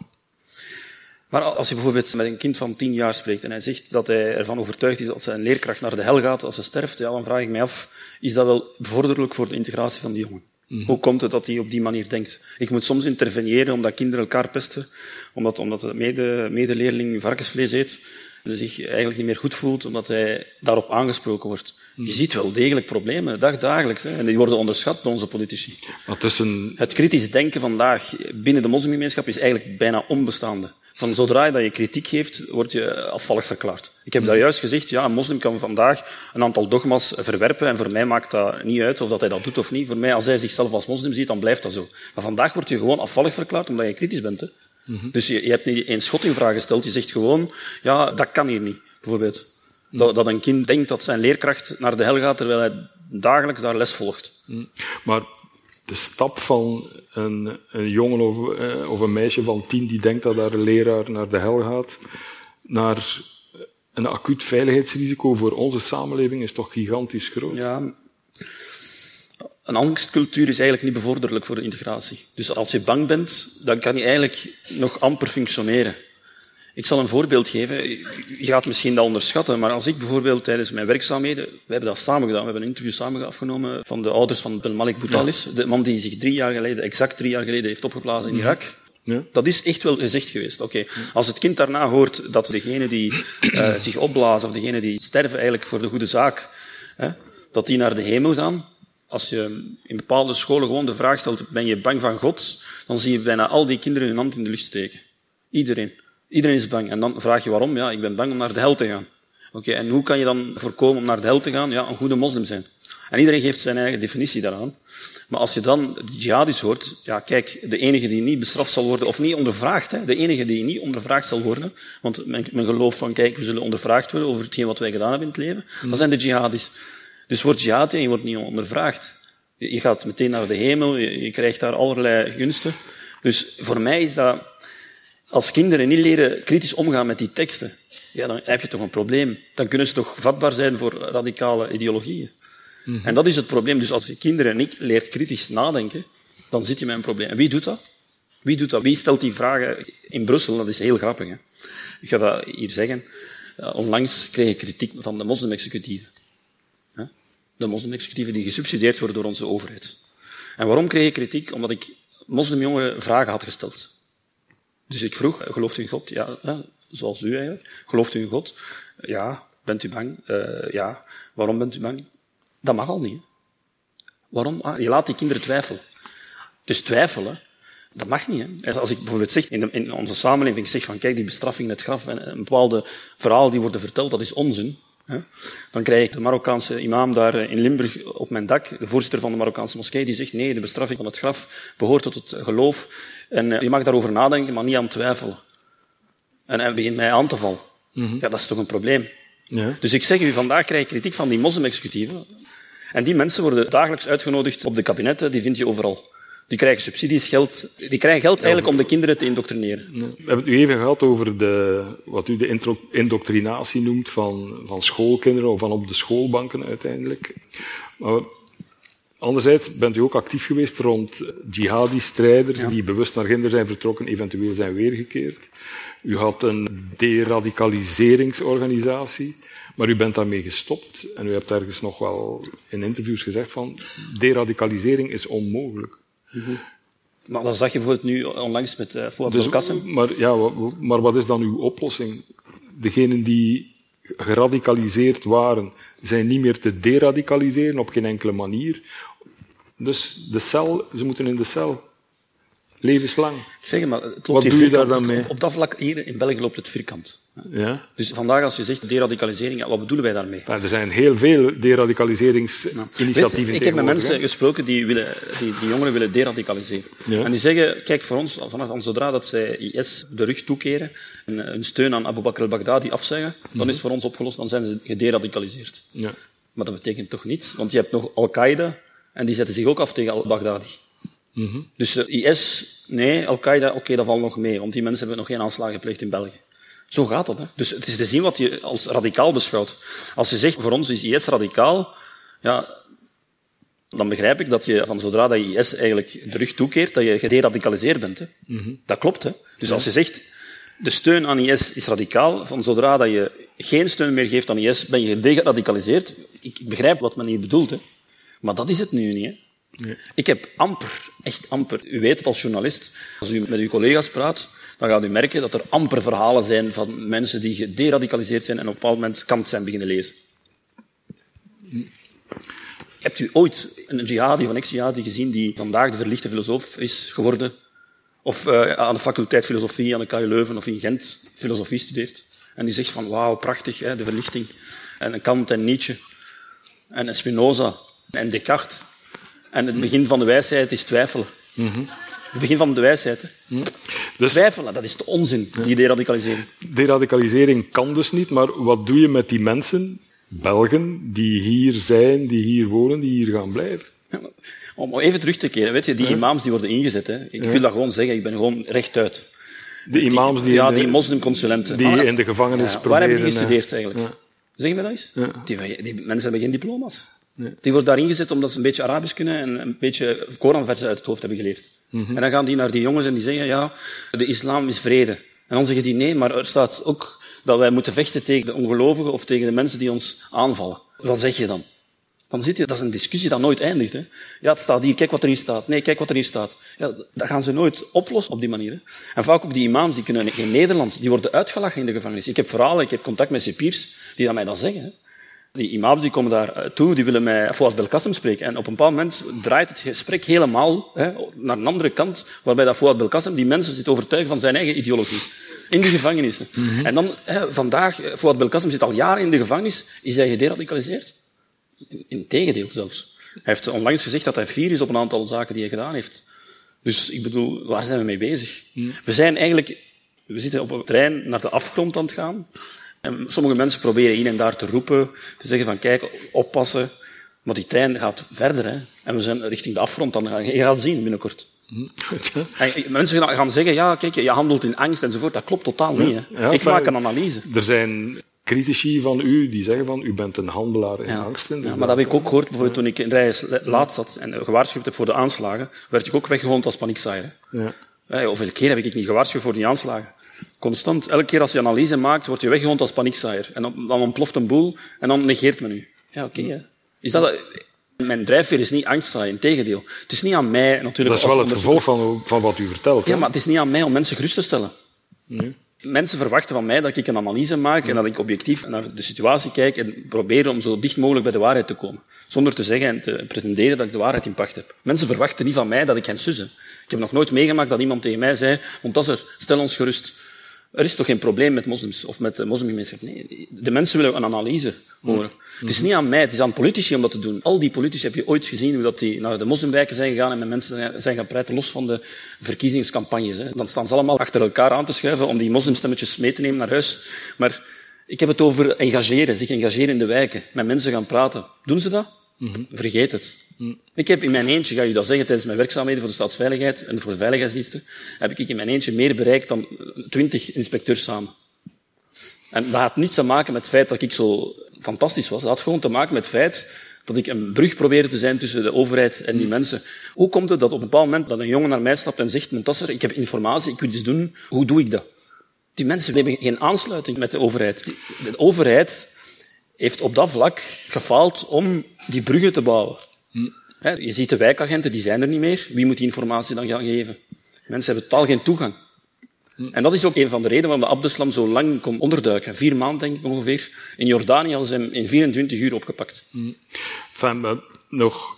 Maar als je bijvoorbeeld met een kind van tien jaar spreekt en hij zegt dat hij ervan overtuigd is dat zijn leerkracht naar de hel gaat als ze sterft, ja, dan vraag ik mij af, is dat wel bevorderlijk voor de integratie van die jongen? Hoe komt het dat hij op die manier denkt? Ik moet soms interveneren omdat kinderen elkaar pesten, omdat, omdat de mede, medeleerling varkensvlees eet en zich eigenlijk niet meer goed voelt, omdat hij daarop aangesproken wordt. Je ziet wel degelijk problemen, dagdagelijks, hè, en die worden onderschat door onze politici. Tussen, Het kritisch denken vandaag binnen de moslimgemeenschap is eigenlijk bijna onbestaande. Van zodra je dat je kritiek geeft, word je afvallig verklaard. Ik heb daar juist gezegd, ja, een moslim kan vandaag een aantal dogma's verwerpen en voor mij maakt dat niet uit of dat hij dat doet of niet. Voor mij, als hij zichzelf als moslim ziet, dan blijft dat zo. Maar vandaag word je gewoon afvallig verklaard omdat je kritisch bent. Hè? Dus je, je hebt niet één schottingvraag gesteld, je zegt gewoon, ja, dat kan hier niet, bijvoorbeeld. Dat, dat een kind denkt dat zijn leerkracht naar de hel gaat, terwijl hij dagelijks daar les volgt. maar de stap van een, een jongen of, eh, of een meisje van tien die denkt dat haar leraar naar de hel gaat, naar een acuut veiligheidsrisico voor onze samenleving is toch gigantisch groot. Ja, een angstcultuur is eigenlijk niet bevorderlijk voor de integratie. Dus als je bang bent, dan kan je eigenlijk nog amper functioneren. Ik zal een voorbeeld geven. Je gaat misschien dat onderschatten, maar als ik bijvoorbeeld tijdens mijn werkzaamheden, we hebben dat samen gedaan, we hebben een interview samen afgenomen van de ouders van Ben Malik Boutalis, de man die zich drie jaar geleden, exact drie jaar geleden, heeft opgeblazen in Irak. Ja. Dat is echt wel gezegd geweest. Oké, Als het kind daarna hoort dat degene die eh, zich opblazen, of degene die sterven eigenlijk voor de goede zaak, hè, dat die naar de hemel gaan. Als je in bepaalde scholen gewoon de vraag stelt, ben je bang van God? Dan zie je bijna al die kinderen hun hand in de lucht steken. Iedereen. Iedereen is bang. En dan vraag je waarom? Ja, ik ben bang om naar de hel te gaan. Oké, en hoe kan je dan voorkomen om naar de hel te gaan? Ja, een goede moslim zijn. En iedereen geeft zijn eigen definitie daaraan. Maar als je dan de jihadis hoort, ja kijk, de enige die niet bestraft zal worden, of niet ondervraagd, hè, de enige die niet ondervraagd zal worden, want men, men gelooft van, kijk, we zullen ondervraagd worden over hetgeen wat wij gedaan hebben in het leven, dat zijn de jihadis. Dus word jihad en je wordt niet ondervraagd. Je gaat meteen naar de hemel, je, krijgt daar allerlei gunsten. Dus voor mij is dat, als kinderen niet leren kritisch omgaan met die teksten, ja, dan heb je toch een probleem. Dan kunnen ze toch vatbaar zijn voor radicale ideologieën. En dat is het probleem. Dus als je kinderen niet leert kritisch nadenken, dan zit je met een probleem. En wie doet dat? Wie doet dat? Wie stelt die vragen in Brussel? Dat is heel grappig. Hè? Ik ga dat hier zeggen. Uh, onlangs kreeg ik kritiek van de moslim-executieven. De moslim-executieven die gesubsidieerd worden door onze overheid. En waarom kreeg ik kritiek? Omdat ik moslimjongeren vragen had gesteld. Dus ik vroeg, gelooft u in God? Ja, hè? zoals u eigenlijk. Gelooft u in God? Ja. Bent u bang? Uh, ja. Waarom bent u bang? Dat mag al niet. Waarom? Ah, je laat die kinderen twijfelen. Dus twijfelen, dat mag niet. Hè? Als ik bijvoorbeeld zeg, in, in onze samenleving zeg van, kijk, die bestraffing in het graf en een bepaalde verhaal die worden verteld, dat is onzin. Dan krijg ik de Marokkaanse imam daar in Limburg op mijn dak, de voorzitter van de Marokkaanse moskee, die zegt, nee, de bestraffing van het graf behoort tot het geloof. En uh, je mag daarover nadenken, maar niet aan twijfelen. En hij begint mij aan te vallen. Mm -hmm. Ja, dat is toch een probleem. Ja. Dus ik zeg u, vandaag krijg ik kritiek van die moslim-executieven. En die mensen worden dagelijks uitgenodigd op de kabinetten, die vind je overal. Die krijgen subsidies, geld. Die krijgen geld eigenlijk om de kinderen te indoctrineren. We hebben het nu even gehad over de, wat u de indoctrinatie noemt van, van schoolkinderen, of van op de schoolbanken uiteindelijk. Maar anderzijds bent u ook actief geweest rond jihadi-strijders ja. die bewust naar Ginder zijn vertrokken, eventueel zijn weergekeerd. U had een deradicaliseringsorganisatie. Maar u bent daarmee gestopt en u hebt ergens nog wel in interviews gezegd van deradicalisering is onmogelijk. Mm -hmm. Maar dat zag je bijvoorbeeld nu onlangs met uh, Fouad dus. Maar, ja, maar wat is dan uw oplossing? Degenen die geradicaliseerd waren, zijn niet meer te deradicaliseren op geen enkele manier. Dus de cel, ze moeten in de cel. Levenslang. Ik zeg maar, het loopt Wat doe je daar dan mee? Op, dat vlak hier in België loopt het vierkant. Ja? Dus vandaag als je zegt deradicalisering, wat bedoelen wij daarmee? Ja, er zijn heel veel deradicaliseringsinitiatieven Weet, ik heb met mensen gesproken die, willen, die, die jongeren willen deradicaliseren. Ja. En die zeggen, kijk, voor ons, vanaf zodra dat zij IS de rug toekeren en hun steun aan Abu Bakr al-Baghdadi afzeggen, dan is het voor ons opgelost, dan zijn ze gederadicaliseerd. Ja. Maar dat betekent toch niets, want je hebt nog Al-Qaeda en die zetten zich ook af tegen al-Baghdadi. Dus uh, IS, nee, Al-Qaeda, oké, dat valt nog mee, want die mensen hebben nog geen aanslagen gepleegd in België. Zo gaat dat. Hè? Dus het is te zien wat je als radicaal beschouwt. Als je zegt, voor ons is IS radicaal, ja, dan begrijp ik dat je van zodra dat je IS eigenlijk de rug toekeert, dat je gederadicaliseerd bent. Hè? Dat klopt. Hè? Dus als je zegt, de steun aan IS is radicaal, van zodra dat je geen steun meer geeft aan IS, ben je gederadicaliseerd. Ik begrijp wat men hier bedoelt. Hè? Maar dat is het nu niet. Hè? Ik heb amper, echt amper, u weet het als journalist, als u met uw collega's praat, dan gaat u merken dat er amper verhalen zijn van mensen die gederadicaliseerd zijn en op een bepaald moment Kant zijn beginnen lezen. Hebt u ooit een jihadi een ex-jihadi gezien die vandaag de verlichte filosoof is geworden? Of uh, aan de faculteit filosofie aan de KU Leuven of in Gent filosofie studeert? En die zegt van wauw, prachtig, hè, de verlichting. En Kant en Nietzsche. En Spinoza en Descartes. En het begin van de wijsheid is twijfelen. Mm -hmm. Het begin van de wijsheid. Hè. Mm. Dus, Twijfelen, dat is de onzin, die deradicalisering. Deradicalisering kan dus niet, maar wat doe je met die mensen, Belgen, die hier zijn, die hier wonen, die hier gaan blijven? Om even terug te keren, weet je, die ja. imams die worden ingezet, hè. ik wil dat gewoon zeggen, ik ben gewoon rechtuit. De imams die... ja, die moslimconsulenten. Die ah, in de gevangenis ja, Waar hebben die gestudeerd eigenlijk? Zeg me dat eens? Die, die mensen hebben geen diploma's. Nee. Die worden daar ingezet omdat ze een beetje Arabisch kunnen en een beetje Koranversen uit het hoofd hebben geleerd. Mm -hmm. En dan gaan die naar die jongens en die zeggen, ja, de islam is vrede. En dan zeggen die, nee, maar er staat ook dat wij moeten vechten tegen de ongelovigen of tegen de mensen die ons aanvallen. Wat zeg je dan? Dan zit je, dat is een discussie dat nooit eindigt. Hè? Ja, het staat hier, kijk wat er hier staat. Nee, kijk wat er hier staat. Ja, dat gaan ze nooit oplossen op die manier. Hè? En vaak ook die imams, die kunnen geen Nederlands, die worden uitgelachen in de gevangenis. Ik heb verhalen, ik heb contact met cipiers die dat mij dat zeggen. Hè? Die imams die komen daar toe, die willen mij Fouad Belkacem spreken. En op een bepaald moment draait het gesprek helemaal hè, naar een andere kant, waarbij dat Fouad Belkacem die mensen zit overtuigen van zijn eigen ideologie. In de gevangenissen. Mm -hmm. En dan, hè, vandaag, Fouad Belkacem zit al jaren in de gevangenis, is hij gederadicaliseerd? In tegendeel zelfs. Hij heeft onlangs gezegd dat hij fier is op een aantal zaken die hij gedaan heeft. Dus ik bedoel, waar zijn we mee bezig? Mm. We zijn eigenlijk, we zitten op een trein naar de afgrond aan het gaan. En sommige mensen proberen hier en daar te roepen, te zeggen van kijk, oppassen. Maar die trein gaat verder. Hè. En we zijn richting de afgrond gaan. Je gaat zien binnenkort. En mensen gaan zeggen, ja, kijk, je handelt in angst enzovoort. Dat klopt totaal niet. Hè. Ja, ik maak een analyse. Er zijn critici van u die zeggen van u bent een handelaar in ja. Ja, maar dat heb ik ook gehoord bijvoorbeeld toen ik in Rijs laat zat en gewaarschuwd heb voor de aanslagen, werd ik ook weggehoond als paniekzaaier. Ja. Ja, hoeveel keer heb ik niet gewaarschuwd voor die aanslagen? Constant. Elke keer als je analyse maakt, word je weggehoond als paniekzaaier. En dan, dan ontploft een boel en dan negeert men u. Ja, oké. Okay, is dat... Mijn drijfveer is niet angstzaaien, integendeel. Het is niet aan mij natuurlijk... Dat is wel het gevolg van, van wat u vertelt. Ja, maar het is niet aan mij om mensen gerust te stellen. Nee. Mensen verwachten van mij dat ik een analyse maak en dat ik objectief naar de situatie kijk en probeer om zo dicht mogelijk bij de waarheid te komen. Zonder te zeggen en te pretenderen dat ik de waarheid in pacht heb. Mensen verwachten niet van mij dat ik hen sussen. Ik heb nog nooit meegemaakt dat iemand tegen mij zei, er, stel ons gerust. Er is toch geen probleem met moslims of met moslimgemeenschap? Nee, de mensen willen een analyse horen. Het is niet aan mij, het is aan politici om dat te doen. Al die politici heb je ooit gezien hoe dat die naar de moslimwijken zijn gegaan en met mensen zijn gaan praten, los van de verkiezingscampagnes. Hè. Dan staan ze allemaal achter elkaar aan te schuiven om die moslimstemmetjes mee te nemen naar huis. Maar ik heb het over engageren, zich engageren in de wijken, met mensen gaan praten. Doen ze dat? Mm-hmm. Vergeet het. Mm. Ik heb in mijn eentje, ga je dat zeggen, tijdens mijn werkzaamheden voor de staatsveiligheid en voor de veiligheidsdiensten, heb ik in mijn eentje meer bereikt dan twintig inspecteurs samen. En dat had niets te maken met het feit dat ik zo fantastisch was. Dat had gewoon te maken met het feit dat ik een brug probeerde te zijn tussen de overheid en die mensen. Hoe komt het dat op een bepaald moment dat een jongen naar mij stapt en zegt, Montasser, ik heb informatie, ik wil iets doen, hoe doe ik dat? Die mensen hebben geen aansluiting met de overheid. De overheid heeft op dat vlak gefaald om die bruggen te bouwen. Je ziet de wijkagenten, die zijn er niet meer. Wie moet die informatie dan gaan geven? Mensen hebben totaal geen toegang. En dat is ook een van de redenen waarom de Abdeslam zo lang kon onderduiken. Vier maanden, denk ik ongeveer. In Jordanië hadden ze hem in 24 uur opgepakt. Enfin, nog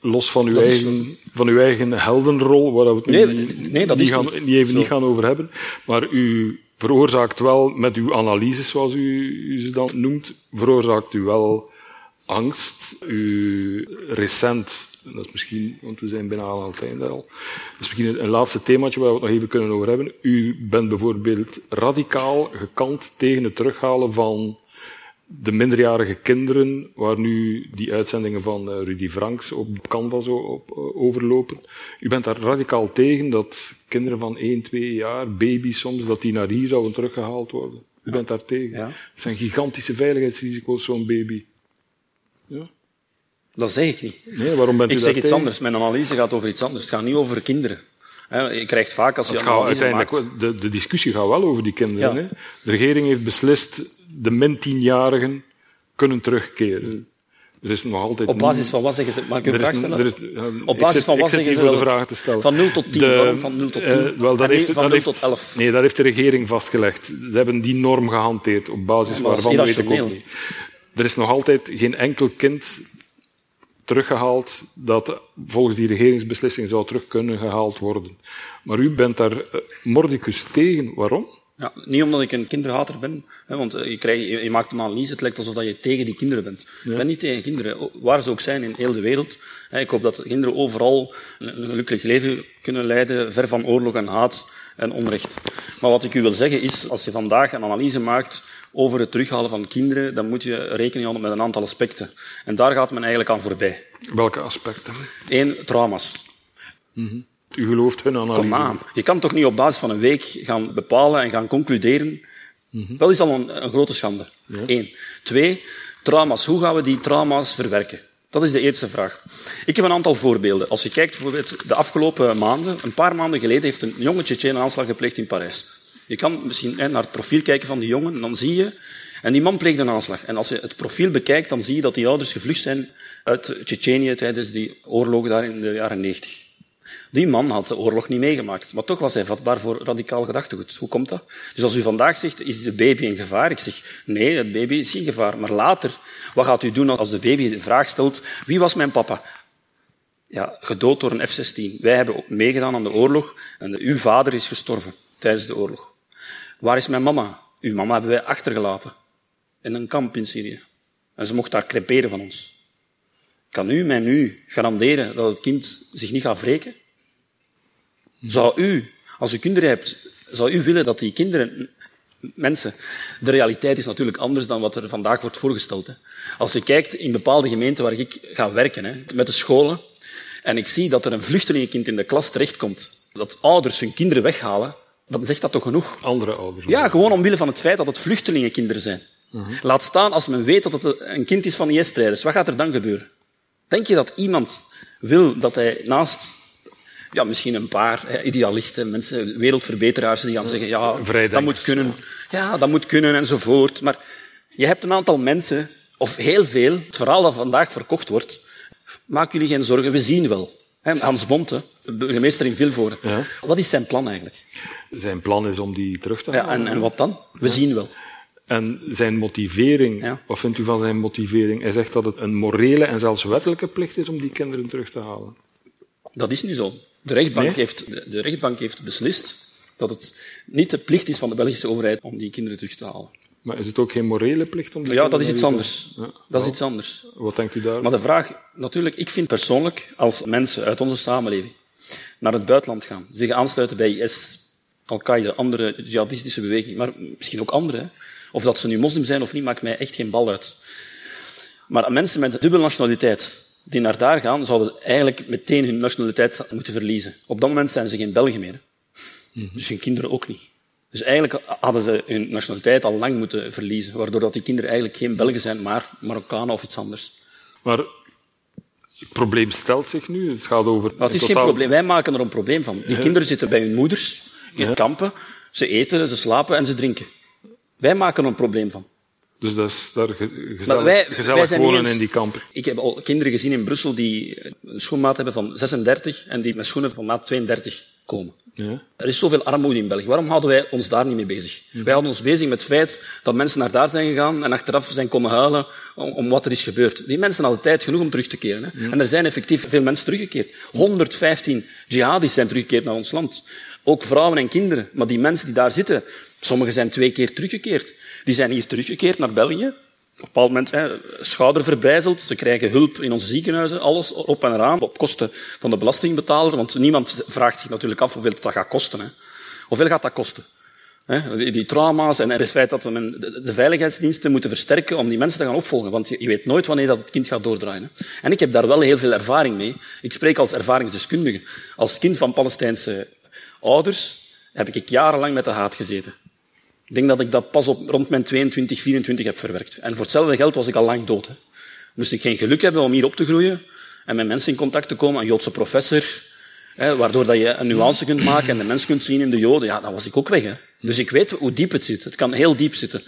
los van uw, eigen, van uw eigen heldenrol, waar we het nee, niet, nee, dat niet, gaan, niet even zo. niet gaan over hebben. Maar u veroorzaakt wel, met uw analyses, zoals u, u ze dan noemt, veroorzaakt u wel angst. U recent dat is misschien, want we zijn bijna aan het einde al. Dat is misschien een, een laatste themaatje waar we het nog even kunnen over hebben. U bent bijvoorbeeld radicaal gekant tegen het terughalen van de minderjarige kinderen, waar nu die uitzendingen van uh, Rudy Franks op Canva zo op, uh, overlopen. U bent daar radicaal tegen dat kinderen van 1, 2 jaar, baby's soms, dat die naar hier zouden teruggehaald worden. U bent daar tegen. Ja. Het zijn gigantische veiligheidsrisico's, zo'n baby. Dat zeg ik niet. Nee, waarom bent u Ik zeg iets tegen? anders. Mijn analyse gaat over iets anders. Het gaat niet over kinderen. Je krijgt vaak als je Het gaat uiteindelijk, maakt... de, de discussie gaat wel over die kinderen. Ja. De regering heeft beslist, de min tienjarigen kunnen terugkeren. Er is nog altijd Op basis van wat zeggen ze? Mag ik een vraag stellen? is- Op basis zit- van wat zeggen ze voor de het- te stellen. Van 0 tot 10. De- Waarom van 0 tot 10? eh, wel, dat heeft, van dat 0 heeft- tot 11. Nee, dat heeft de regering vastgelegd. Ze hebben die norm gehanteerd, op basis waarvan weet ik ook niet. Er is nog altijd geen enkel kind teruggehaald dat volgens die regeringsbeslissing zou terug kunnen gehaald worden. Maar u bent daar eh, mordicus tegen. Waarom? Ja, niet omdat ik een kinderhater ben, hè, want eh, je, krijgt, je, je maakt een analyse, het lijkt alsof dat je tegen die kinderen bent. Ik ben niet tegen kinderen, waar ze ook zijn in heel de wereld. Hè, Ik hoop dat kinderen overal een gelukkig leven kunnen leiden, ver van oorlog en haat en onrecht. Maar wat ik u wil zeggen is, als je vandaag een analyse maakt over het terughalen van kinderen, dan moet je rekening houden met een aantal aspecten. En daar gaat men eigenlijk aan voorbij. Welke aspecten? Eén, trauma's. U gelooft hun analyse. Kom aan. Je kan toch niet op basis van een week gaan bepalen en gaan concluderen. Dat is al een, een grote schande. Eén. Twee, trauma's. Hoe gaan we die trauma's verwerken? Dat is de eerste vraag. Ik heb een aantal voorbeelden. Als je kijkt bijvoorbeeld de afgelopen maanden, een paar maanden geleden heeft een jonge Tsjetsjen een aanslag gepleegd in Parijs. Je kan misschien naar het profiel kijken van die jongen en dan zie je... En die man pleegde een aanslag. En als je het profiel bekijkt, dan zie je dat die ouders gevlucht zijn uit Tsjetsjenië tijdens die oorlog daar in de jaren 90. Die man had de oorlog niet meegemaakt, maar toch was hij vatbaar voor radicaal gedachtegoed. Hoe komt dat? Dus als u vandaag zegt, is de baby in gevaar? Ik zeg, nee, het baby is geen gevaar. Maar later, wat gaat u doen als de baby de vraag stelt, wie was mijn papa? Ja, gedood door een F-16. Wij hebben meegedaan aan de oorlog en uw vader is gestorven tijdens de oorlog. Waar is mijn mama? Uw mama hebben wij achtergelaten. In een kamp in Syrië. En ze mocht daar creperen van ons. Kan u mij nu garanderen dat het kind zich niet gaat wreken? Zou u, als u kinderen hebt, zou u willen dat die kinderen, mensen, de realiteit is natuurlijk anders dan wat er vandaag wordt voorgesteld. Als je kijkt in bepaalde gemeenten waar ik ga werken, hè, met de scholen, en ik zie dat er een vluchtelingenkind in de klas terechtkomt, dat ouders hun kinderen weghalen, dan zegt dat toch genoeg? Andere ouders. Ja, gewoon omwille van het feit dat het vluchtelingenkinderen zijn. Laat staan als men weet dat het een kind is van IS-strijders. Wat gaat er dan gebeuren? Denk je dat iemand wil dat hij naast ja, misschien een paar hè, idealisten, mensen, wereldverbeteraars, die gaan zeggen, ja, dat moet kunnen. Ja, dat moet kunnen enzovoort. Maar je hebt een aantal mensen, of heel veel, het verhaal dat vandaag verkocht wordt, maak jullie geen zorgen, we zien wel. Hans Bonte, burgemeester in Vilvoorde. Ja. Wat is zijn plan eigenlijk? Zijn plan is om die terug te halen. Ja, en, en wat dan? We zien wel. En zijn motivering, Ja. wat vindt u van zijn motivering? Hij zegt dat het een morele en zelfs wettelijke plicht is om die kinderen terug te halen. Dat is niet zo. De rechtbank, Nee? heeft, de rechtbank heeft beslist dat het niet de plicht is van de Belgische overheid om die kinderen terug te halen. Maar is het ook geen morele plicht om die Ja, dat is iets anders. Ja. Dat is iets anders. Wat denkt u daar? Maar de vraag, natuurlijk, ik vind persoonlijk, als mensen uit onze samenleving naar het buitenland gaan, zich aansluiten bij IS, Al-Qaeda, andere jihadistische bewegingen, maar misschien ook andere, of dat ze nu moslim zijn of niet, maakt mij echt geen bal uit. Maar mensen met dubbele nationaliteit, die naar daar gaan, zouden eigenlijk meteen hun nationaliteit moeten verliezen. Op dat moment zijn ze geen Belgen meer. hè. Dus hun kinderen ook niet. Dus eigenlijk hadden ze hun nationaliteit al lang moeten verliezen, waardoor dat die kinderen eigenlijk geen Belgen zijn, maar Marokkanen of iets anders. Maar het probleem stelt zich nu. Het gaat over... Maar het is geen probleem. Wij maken er een probleem van. Die kinderen zitten bij hun moeders in kampen. Ze eten, ze slapen en ze drinken. Wij maken er een probleem van. Dus dat is daar ge- Maar gezellig, wij, gezellig wij zijn niet wonen eens- in die kampen. Ik heb al kinderen gezien in Brussel die een schoenmaat hebben van 36 en die met schoenen van maat 32 komen. Ja. Er is zoveel armoede in België. Waarom houden wij ons daar niet mee bezig? Wij houden ons bezig met het feit dat mensen naar daar zijn gegaan en achteraf zijn komen huilen om, om wat er is gebeurd. Die mensen hadden tijd genoeg om terug te keren. Hè? En er zijn effectief veel mensen teruggekeerd. 115 jihadis zijn teruggekeerd naar ons land. Ook vrouwen en kinderen. Maar die mensen die daar zitten, sommigen zijn twee keer teruggekeerd. Die zijn hier teruggekeerd naar België. Op een bepaald moment hè, schouder verbrijzeld. Ze krijgen hulp in onze ziekenhuizen, alles op en eraan, op kosten van de belastingbetaler. Want niemand vraagt zich natuurlijk af hoeveel dat gaat kosten. Hè. Hoeveel gaat dat kosten? Die, trauma's en het feit dat we de, veiligheidsdiensten moeten versterken om die mensen te gaan opvolgen. Want je, weet nooit wanneer dat het kind gaat doordraaien. En ik heb daar wel heel veel ervaring mee. Ik spreek als ervaringsdeskundige. Als kind van Palestijnse ouders heb ik jarenlang met de haat gezeten. Ik denk dat ik dat pas op rond mijn 22, 24 heb verwerkt. En voor hetzelfde geld was ik al lang dood. Hè. Moest ik geen geluk hebben om hier op te groeien en met mensen in contact te komen, een Joodse professor, hè, waardoor dat je een nuance kunt maken en de mens kunt zien in de Joden, ja, dan was ik ook weg. Hè. Dus ik weet hoe diep het zit. Het kan heel diep zitten.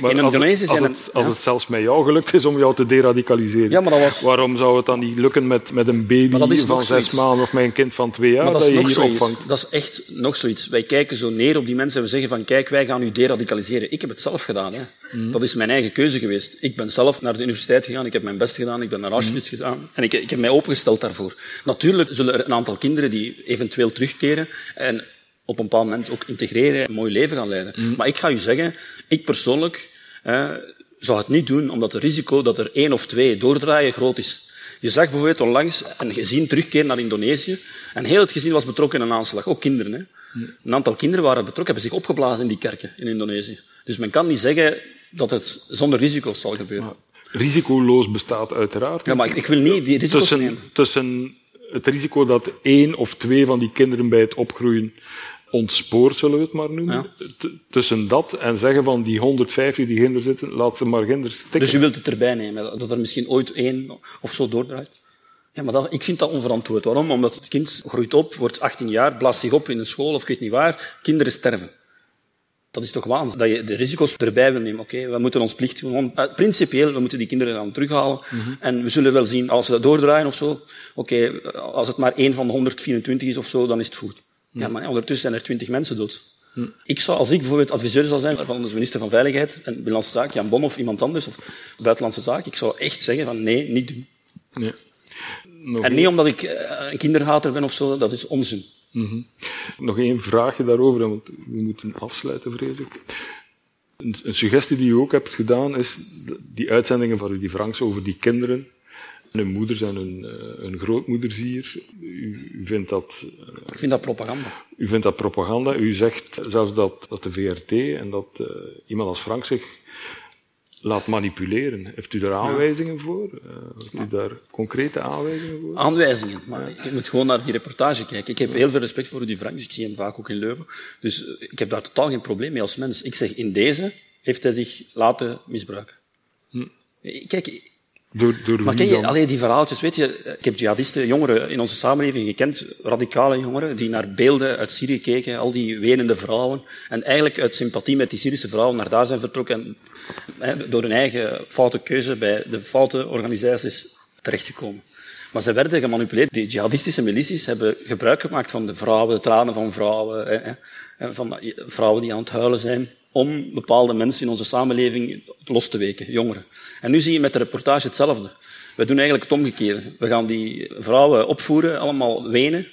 Maar in als, Indonesië het, als, het, als het zelfs met jou gelukt is om jou te deradicaliseren, Ja, maar dat was- waarom zou het dan niet lukken met, met een baby Maar dat is van zes maanden of met een kind van twee jaar Maar dat, dat is je hier zoiets. opvangt? Dat is echt nog zoiets. Wij kijken zo neer op die mensen en we zeggen van kijk, wij gaan u deradicaliseren. Ik heb het zelf gedaan. Hè. Mhm. Dat is mijn eigen keuze geweest. Ik ben zelf naar de universiteit gegaan, ik heb mijn best gedaan, ik ben naar Auschwitz Mhm. gegaan en ik, ik heb mij opengesteld daarvoor. Natuurlijk zullen er een aantal kinderen die eventueel terugkeren en op een bepaald moment ook integreren en een mooi leven gaan leiden. Mhm. Maar ik ga u zeggen, ik persoonlijk eh, zou het niet doen omdat het risico dat er één of twee doordraaien groot is. Je zag bijvoorbeeld onlangs een gezin terugkeren naar Indonesië. En heel het gezin was betrokken in een aanslag. Ook kinderen. Hè. Een aantal kinderen waren betrokken, hebben zich opgeblazen in die kerken in Indonesië. Dus men kan niet zeggen dat het zonder risico's zal gebeuren. Risicoloos bestaat uiteraard. Ja, maar ik, ik wil niet die risico's tussen, nemen. tussen het risico dat één of twee van die kinderen bij het opgroeien ontspoort, zullen we het maar noemen. Tussen dat en zeggen van die 150 die ginder zitten, laat ze maar ginder stikken. Dus u wilt het erbij nemen, dat er misschien ooit één of zo doordraait? Ja, maar dat, ik vind dat onverantwoord. Waarom? Omdat het kind groeit op, wordt 18 jaar, blaast zich op in een school of ik weet niet waar, kinderen sterven. Dat is toch waanzin, dat je de risico's erbij wil nemen. Oké, we moeten ons plicht doen. Want, eh, principieel, we moeten die kinderen gaan terughalen. En we zullen wel zien, als ze dat doordraaien of zo, oké, als het maar één van de 124 is of zo, dan is het goed. Ja, maar ondertussen zijn er 20 mensen dood. Ik zou, als ik bijvoorbeeld adviseur zou zijn van de minister van Veiligheid en Binnenlandse Zaken, Jan Bon of iemand anders, of Buitenlandse Zaken, ik zou echt zeggen van nee, niet doen. Nog, En één, niet omdat ik eh, een kinderhater ben of zo, dat is onzin. nog één vraagje daarover, want we moeten afsluiten, vrees ik. Een, een suggestie die u ook hebt gedaan is die uitzendingen van Rudy Franks over die kinderen. Hun moeders en hun, eh, hun grootmoeders hier. U, u vindt dat Ik vind dat propaganda. U vindt dat propaganda. U zegt zelfs dat, dat de VRT en dat uh, iemand als Frank zich laat manipuleren. Heeft u daar aanwijzingen voor? Uh, heeft u daar concrete aanwijzingen voor? Aanwijzingen. Maar je moet gewoon naar die reportage kijken. Ik heb heel veel respect voor Rudy Franks. Ik zie hem vaak ook in Leuven. Dus ik heb daar totaal geen probleem mee als mens. Ik zeg, in deze heeft hij zich laten misbruiken. Hm. Kijk, door, door maar ken je alleen die verhaaltjes? Weet je, ik heb jihadisten, jongeren in onze samenleving gekend, radicale jongeren, die naar beelden uit Syrië keken, al die wenende vrouwen, en eigenlijk uit sympathie met die Syrische vrouwen naar daar zijn vertrokken en hè, door hun eigen foute keuze bij de foute organisaties terechtgekomen. Maar ze werden gemanipuleerd. Die jihadistische milities hebben gebruik gemaakt van de vrouwen, de tranen van vrouwen, hè, hè, van vrouwen die aan het huilen zijn, om bepaalde mensen in onze samenleving los te weken, jongeren. En nu zie je met de reportage hetzelfde. We doen eigenlijk het omgekeerde. We gaan die vrouwen opvoeren, allemaal wenen,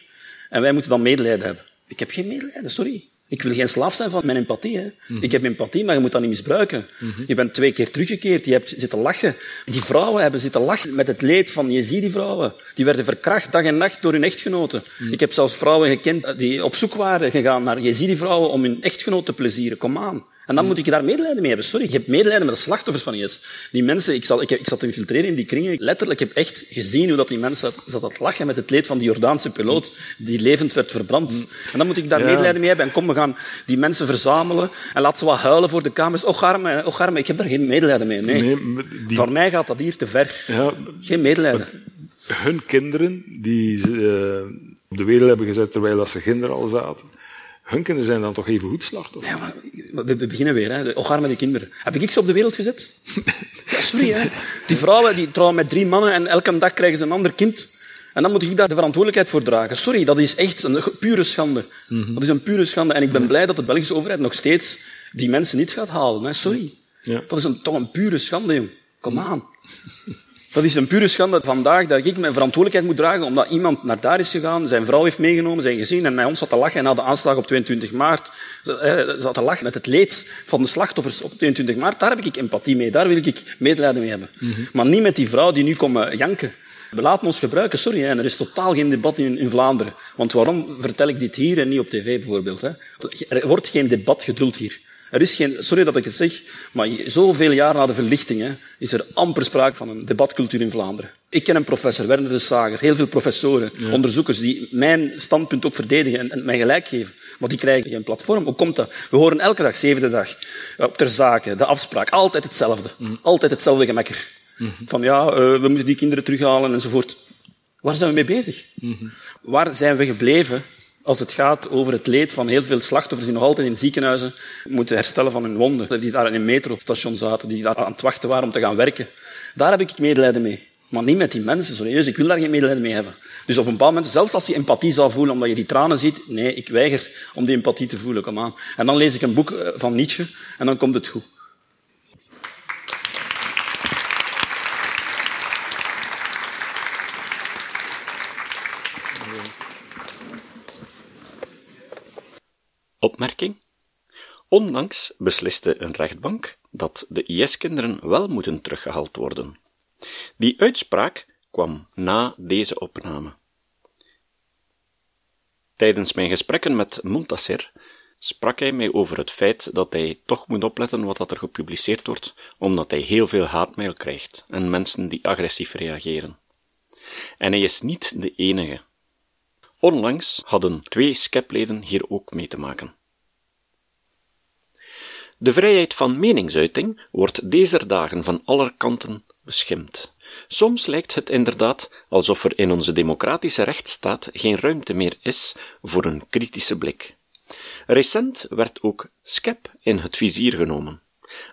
en wij moeten dan medelijden hebben. Ik heb geen medelijden, sorry. Ik wil geen slaaf zijn van mijn empathie. Hè. Mm-hmm. Ik heb empathie, maar je moet dat niet misbruiken. Mm-hmm. Je bent twee keer teruggekeerd, je hebt zitten lachen. Die vrouwen hebben zitten lachen met het leed van Jezidi-vrouwen. Die werden verkracht dag en nacht door hun echtgenoten. Mm-hmm. Ik heb zelfs vrouwen gekend die op zoek waren gegaan naar Jezidi-vrouwen om hun echtgenoot te plezieren. Kom aan. En dan moet ik daar medelijden mee hebben. Sorry, ik heb medelijden met de slachtoffers van IS. Die mensen, ik, zal, ik, ik zat te infiltreren in die kringen. Letterlijk, ik heb echt gezien hoe dat die mensen zat lachen met het leed van die Jordaanse piloot die levend werd verbrand. En dan moet ik daar ja. medelijden mee hebben. En kom, we gaan die mensen verzamelen en laten ze wat huilen voor de kamers. Och arme, och arme, ik heb daar geen medelijden mee. Nee. nee die... Voor mij gaat dat hier te ver. Ja, geen medelijden. Hun kinderen, die ze uh, op de wereld hebben gezet terwijl ze kinderen al zaten hun kinderen zijn dan toch even goed slachtoffer? Ja, maar we, we beginnen weer. Hè. Och, arme die kinderen. Heb ik ze op de wereld gezet? ja, sorry. Hè. Die vrouwen die trouwen met drie mannen en elke dag krijgen ze een ander kind. En dan moet ik daar de verantwoordelijkheid voor dragen. Sorry, dat is echt een pure schande. Mm -hmm. Dat is een pure schande. En ik ben blij dat de Belgische overheid nog steeds die mensen niet gaat halen. Hè. Sorry. Ja. Dat is een, toch een pure schande, jong. Kom aan. Dat is een pure schande vandaag dat ik mijn verantwoordelijkheid moet dragen omdat iemand naar daar is gegaan, zijn vrouw heeft meegenomen, zijn gezin en bij ons zat te lachen en na de aanslag op 22 maart zat te lachen met het leed van de slachtoffers op 22 maart. Daar heb ik empathie mee, daar wil ik medelijden mee hebben. Mm -hmm. Maar niet met die vrouw die nu komt janken. We laten ons gebruiken, sorry, hè, er is totaal geen debat in, in Vlaanderen. Want waarom vertel ik dit hier en niet op tv bijvoorbeeld? Hè? Er wordt geen debat geduld hier. Er is geen, sorry dat ik het zeg, maar zoveel jaar na de verlichting hè, is er amper sprake van een debatcultuur in Vlaanderen. Ik ken een professor, Werner de Sager, heel veel professoren, onderzoekers die mijn standpunt ook verdedigen en, en, mij gelijk geven. Maar die krijgen geen platform. Hoe komt dat? We horen elke dag, zevende dag, op ter zake, de afspraak, altijd hetzelfde. Mm. Altijd hetzelfde gemekker. Mm -hmm. Van ja, uh, we moeten die kinderen terughalen enzovoort. Waar zijn we mee bezig? Mm -hmm. Waar zijn we gebleven als het gaat over het leed van heel veel slachtoffers die nog altijd in ziekenhuizen moeten herstellen van hun wonden, die daar in een metrostation zaten, die daar aan het wachten waren om te gaan werken. Daar heb ik medelijden mee. Maar niet met die mensen, serieus. Ik wil daar geen medelijden mee hebben. Dus op een bepaald moment, zelfs als je empathie zou voelen omdat je die tranen ziet, nee, ik weiger om die empathie te voelen. Kom aan. En dan lees ik een boek eh, van Nietzsche en dan komt het goed. Opmerking? Onlangs besliste een rechtbank dat de IS-kinderen wel moeten teruggehaald worden. Die uitspraak kwam na deze opname. Tijdens mijn gesprekken met Muntasser sprak hij mij over het feit dat hij toch moet opletten wat er gepubliceerd wordt, omdat hij heel veel haatmail krijgt en mensen die agressief reageren. En hij is niet de enige. Onlangs hadden twee skepleden hier ook mee te maken. De vrijheid van meningsuiting wordt deze dagen van alle kanten beschimd. Soms lijkt het inderdaad alsof er in onze democratische rechtsstaat geen ruimte meer is voor een kritische blik. Recent werd ook SCEP in het vizier genomen.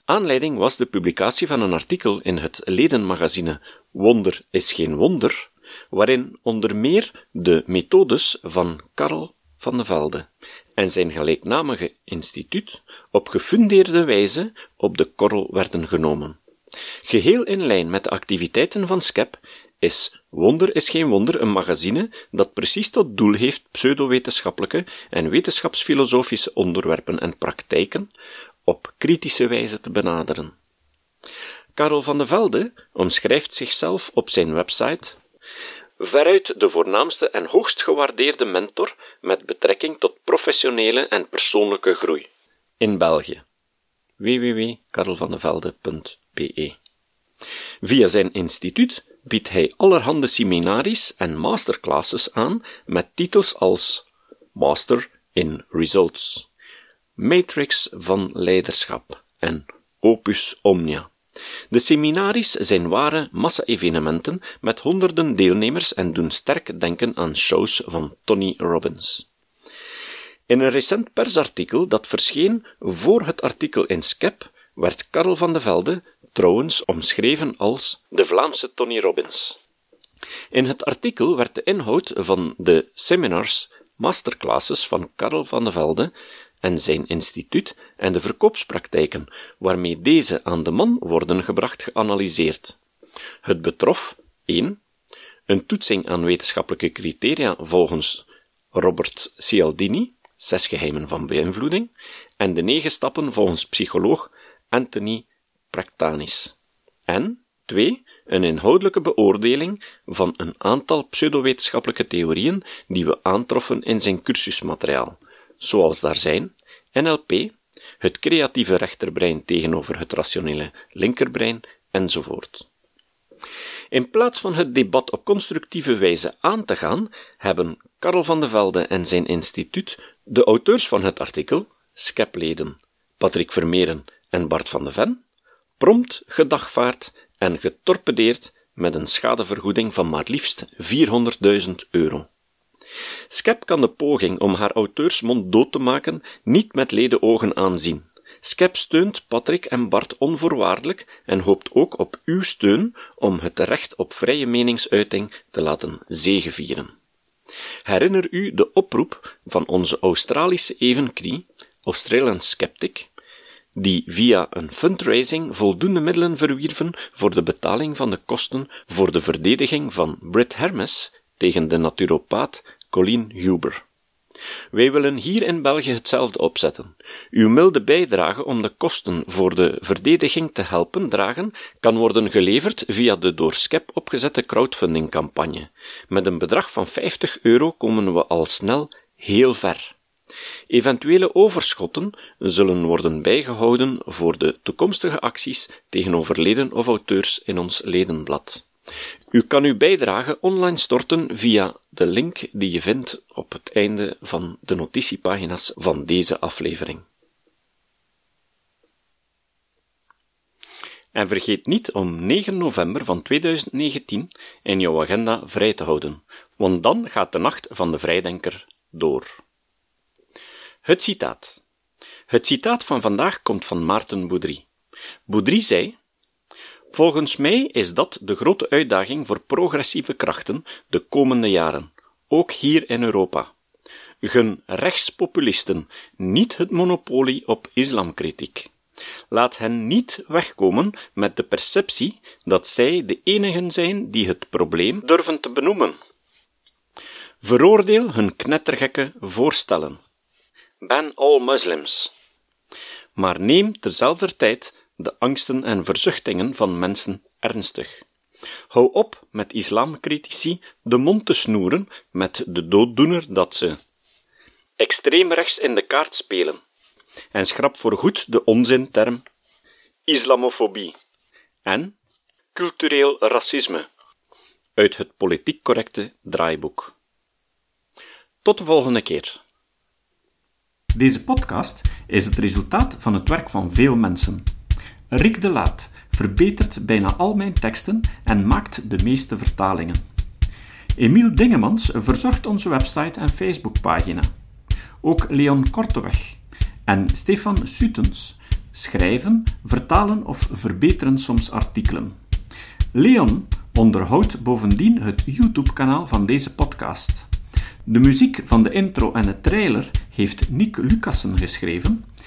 Aanleiding was de publicatie van een artikel in het ledenmagazine Wonder is geen wonder, waarin onder meer de methodes van Karl van de Velde en zijn gelijknamige instituut op gefundeerde wijze op de korrel werden genomen. Geheel in lijn met de activiteiten van SCEP is Wonder is geen wonder een magazine dat precies tot doel heeft pseudowetenschappelijke en wetenschapsfilosofische onderwerpen en praktijken op kritische wijze te benaderen. Karel van de Velde omschrijft zichzelf op zijn website veruit de voornaamste en hoogst gewaardeerde mentor met betrekking tot professionele en persoonlijke groei in België. www.karelvandevelde.be Via zijn instituut biedt hij allerhande seminaries en masterclasses aan met titels als Master in Results, Matrix van Leiderschap en Opus Omnia. De seminaries zijn ware massa-evenementen met honderden deelnemers en doen sterk denken aan shows van Tony Robbins. In een recent persartikel dat verscheen voor het artikel in Skep werd Karel van de Velde trouwens omschreven als de Vlaamse Tony Robbins. In het artikel werd de inhoud van de seminars, masterclasses van Karel van de Velde en zijn instituut en de verkoopspraktijken waarmee deze aan de man worden gebracht geanalyseerd. Het betrof 1. Een toetsing aan wetenschappelijke criteria volgens Robert Cialdini, Zes geheimen van beïnvloeding, en de negen stappen volgens psycholoog Anthony Praktanis. En 2. Een inhoudelijke beoordeling van een aantal pseudowetenschappelijke theorieën die we aantroffen in zijn cursusmateriaal, zoals daar zijn NLP, het creatieve rechterbrein tegenover het rationele linkerbrein, enzovoort. In plaats van het debat op constructieve wijze aan te gaan, hebben Karel van de Velde en zijn instituut de auteurs van het artikel, skepleden Patrick Vermeeren en Bart van de Ven, prompt gedagvaard en getorpedeerd met een schadevergoeding van maar liefst 400.000 euro. Skep kan de poging om haar auteursmond dood te maken niet met lede ogen aanzien. Skep steunt Patrick en Bart onvoorwaardelijk en hoopt ook op uw steun om het recht op vrije meningsuiting te laten zegevieren. Herinner u de oproep van onze Australische evenknie, Australian Skeptic, die via een fundraising voldoende middelen verwierven voor de betaling van de kosten voor de verdediging van Brit Hermes tegen de naturopaat Colleen Huber. Wij willen hier in België hetzelfde opzetten. Uw milde bijdrage om de kosten voor de verdediging te helpen dragen kan worden geleverd via de door SCEP opgezette crowdfundingcampagne. Met een bedrag van 50 euro komen we al snel heel ver. Eventuele overschotten zullen worden bijgehouden voor de toekomstige acties tegen overleden of auteurs in ons ledenblad. U kan uw bijdrage online storten via de link die je vindt op het einde van de notitiepagina's van deze aflevering. En vergeet niet om 9 november van 2019 in jouw agenda vrij te houden, want dan gaat de nacht van de vrijdenker door. Het citaat. Het citaat van vandaag komt van Maarten Boudry. Boudry zei: Volgens mij is dat de grote uitdaging voor progressieve krachten de komende jaren, ook hier in Europa. Gun rechtspopulisten niet het monopolie op islamkritiek. Laat hen niet wegkomen met de perceptie dat zij de enigen zijn die het probleem durven te benoemen. Veroordeel hun knettergekke voorstellen. Ban all Muslims. Maar neem terzelfde tijd de angsten en verzuchtingen van mensen ernstig. Hou op met islamcritici de mond te snoeren met de dooddoener dat ze extreem rechts in de kaart spelen en schrap voorgoed de onzinterm islamofobie en cultureel racisme uit het politiek correcte draaiboek. Tot de volgende keer. Deze podcast is het resultaat van het werk van veel mensen. Rick de Laat verbetert bijna al mijn teksten en maakt de meeste vertalingen. Emiel Dingemans verzorgt onze website en Facebookpagina. Ook Leon Korteweg en Stefan Sutens schrijven, vertalen of verbeteren soms artikelen. Leon onderhoudt bovendien het YouTube-kanaal van deze podcast. De muziek van de intro en de trailer heeft Nick Lucassen geschreven